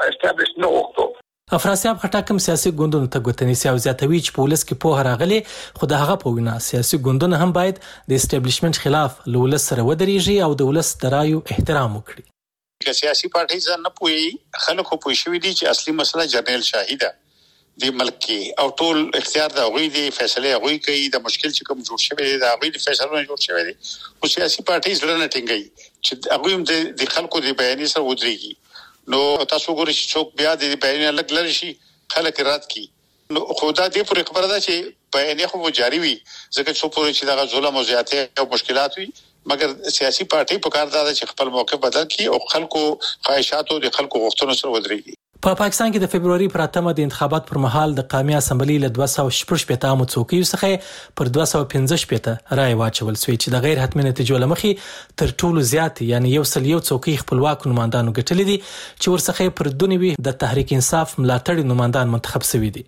اسټابلیش نه غوښتو. افراسیاب خټک هم سیاسي ګوندونو ته ګوته نیسي او زیاتوي چې په ولس کې پوهه راغلې خو د هغه په وینا سیاسي ګوندونه هم باید د اسټابلیشمنټ خلاف له ولس سره ودریږي او د ولس د رایو احترام وکړي. که سیاسي پارټۍ ځان نه پوهیي خلک خو پوه شوي دي چې اصلي مسله جرنیل شاهي ده دې ملک کې او ټول اختیار د هغوی دی فیصلې هغوی کوي د مشکل چې کوم جوړ شوی دی د هغوی د فیصلو نه جوړ شوی دی خو سیاسي پارټۍ زړه نه ټینګوي چې هغوی هم د خلکو د بیانې سره ودرېږي نو تاسو ګورئ چې څوک بیا د بیانې لږ لرې شي خلک رد کړي نو خو دا دې پورې خبره ده چې په عین خو به جاري وي، ځکه څو پورې چې دغه ظلم او زیاتی او مشکلات وي، مګر سیاسي پارټۍ په کار دا ده چې خپل موقف بدل کړي او خلکو خواهشاتو او د خلکو غوښتنو سره ودرېږي. په پاکستان کې د فبروري پر اتمه د انتخاباتو پر مهال د قامي اسمبلۍ له دوه سوه شپږ شپېته عامو څوکیو څخه یې پر دوه سوه پنځه شپېته رایې واچول شوې چې د غیر حتمي نتیجو له مخې تر ټولو زیاتې یعنې یو سل یو څوکۍ خپلواکو نوماندانو ګټلې دي چې ورڅخه یې پر دوه نوي د تحریک انصاف ملاتړي نوماندان منتخب شوي دي.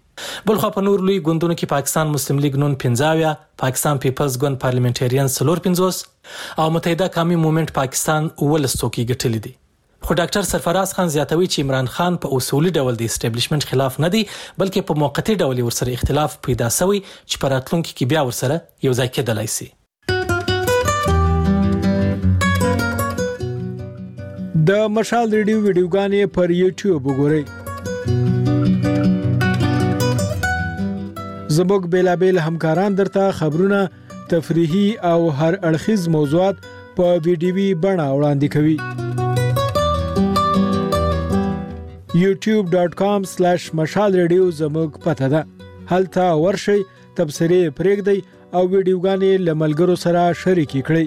بلخوا په نورو لوی ګوندونو کې پاکستان مسلم لیګ نون پنځه اویا، پاکستان پیپلز ګوند پارلیمنټیرینز څلور پنځوس او متحده قامي مومنټ پاکستان اوولس څوکۍ ګټلې دي. خو ډاکټر سرفراز خان زیاتوي چې عمران خان په اصولي ډول د اسټبلیشمنټ خلاف نه دی بلکې په موقتي ډول یې ورسره اختلاف پیدا شوی چې په راتلونکي کې بیا ورسره یوځای کیدلای شي. د مشال ریډیو ویډیوګانې پر یوټیوب وګورئ زموږ بیلابیل همکاران درته خبرونه تفریحي او هر اړخیز موضوعات په ویډیوي بڼه وړاندې کوي youtube.com/mashalradio زموږ پته ده هلته ورشي تبصره پرېږدي او ویډیوګانې له ملګرو سره شریکې کړئ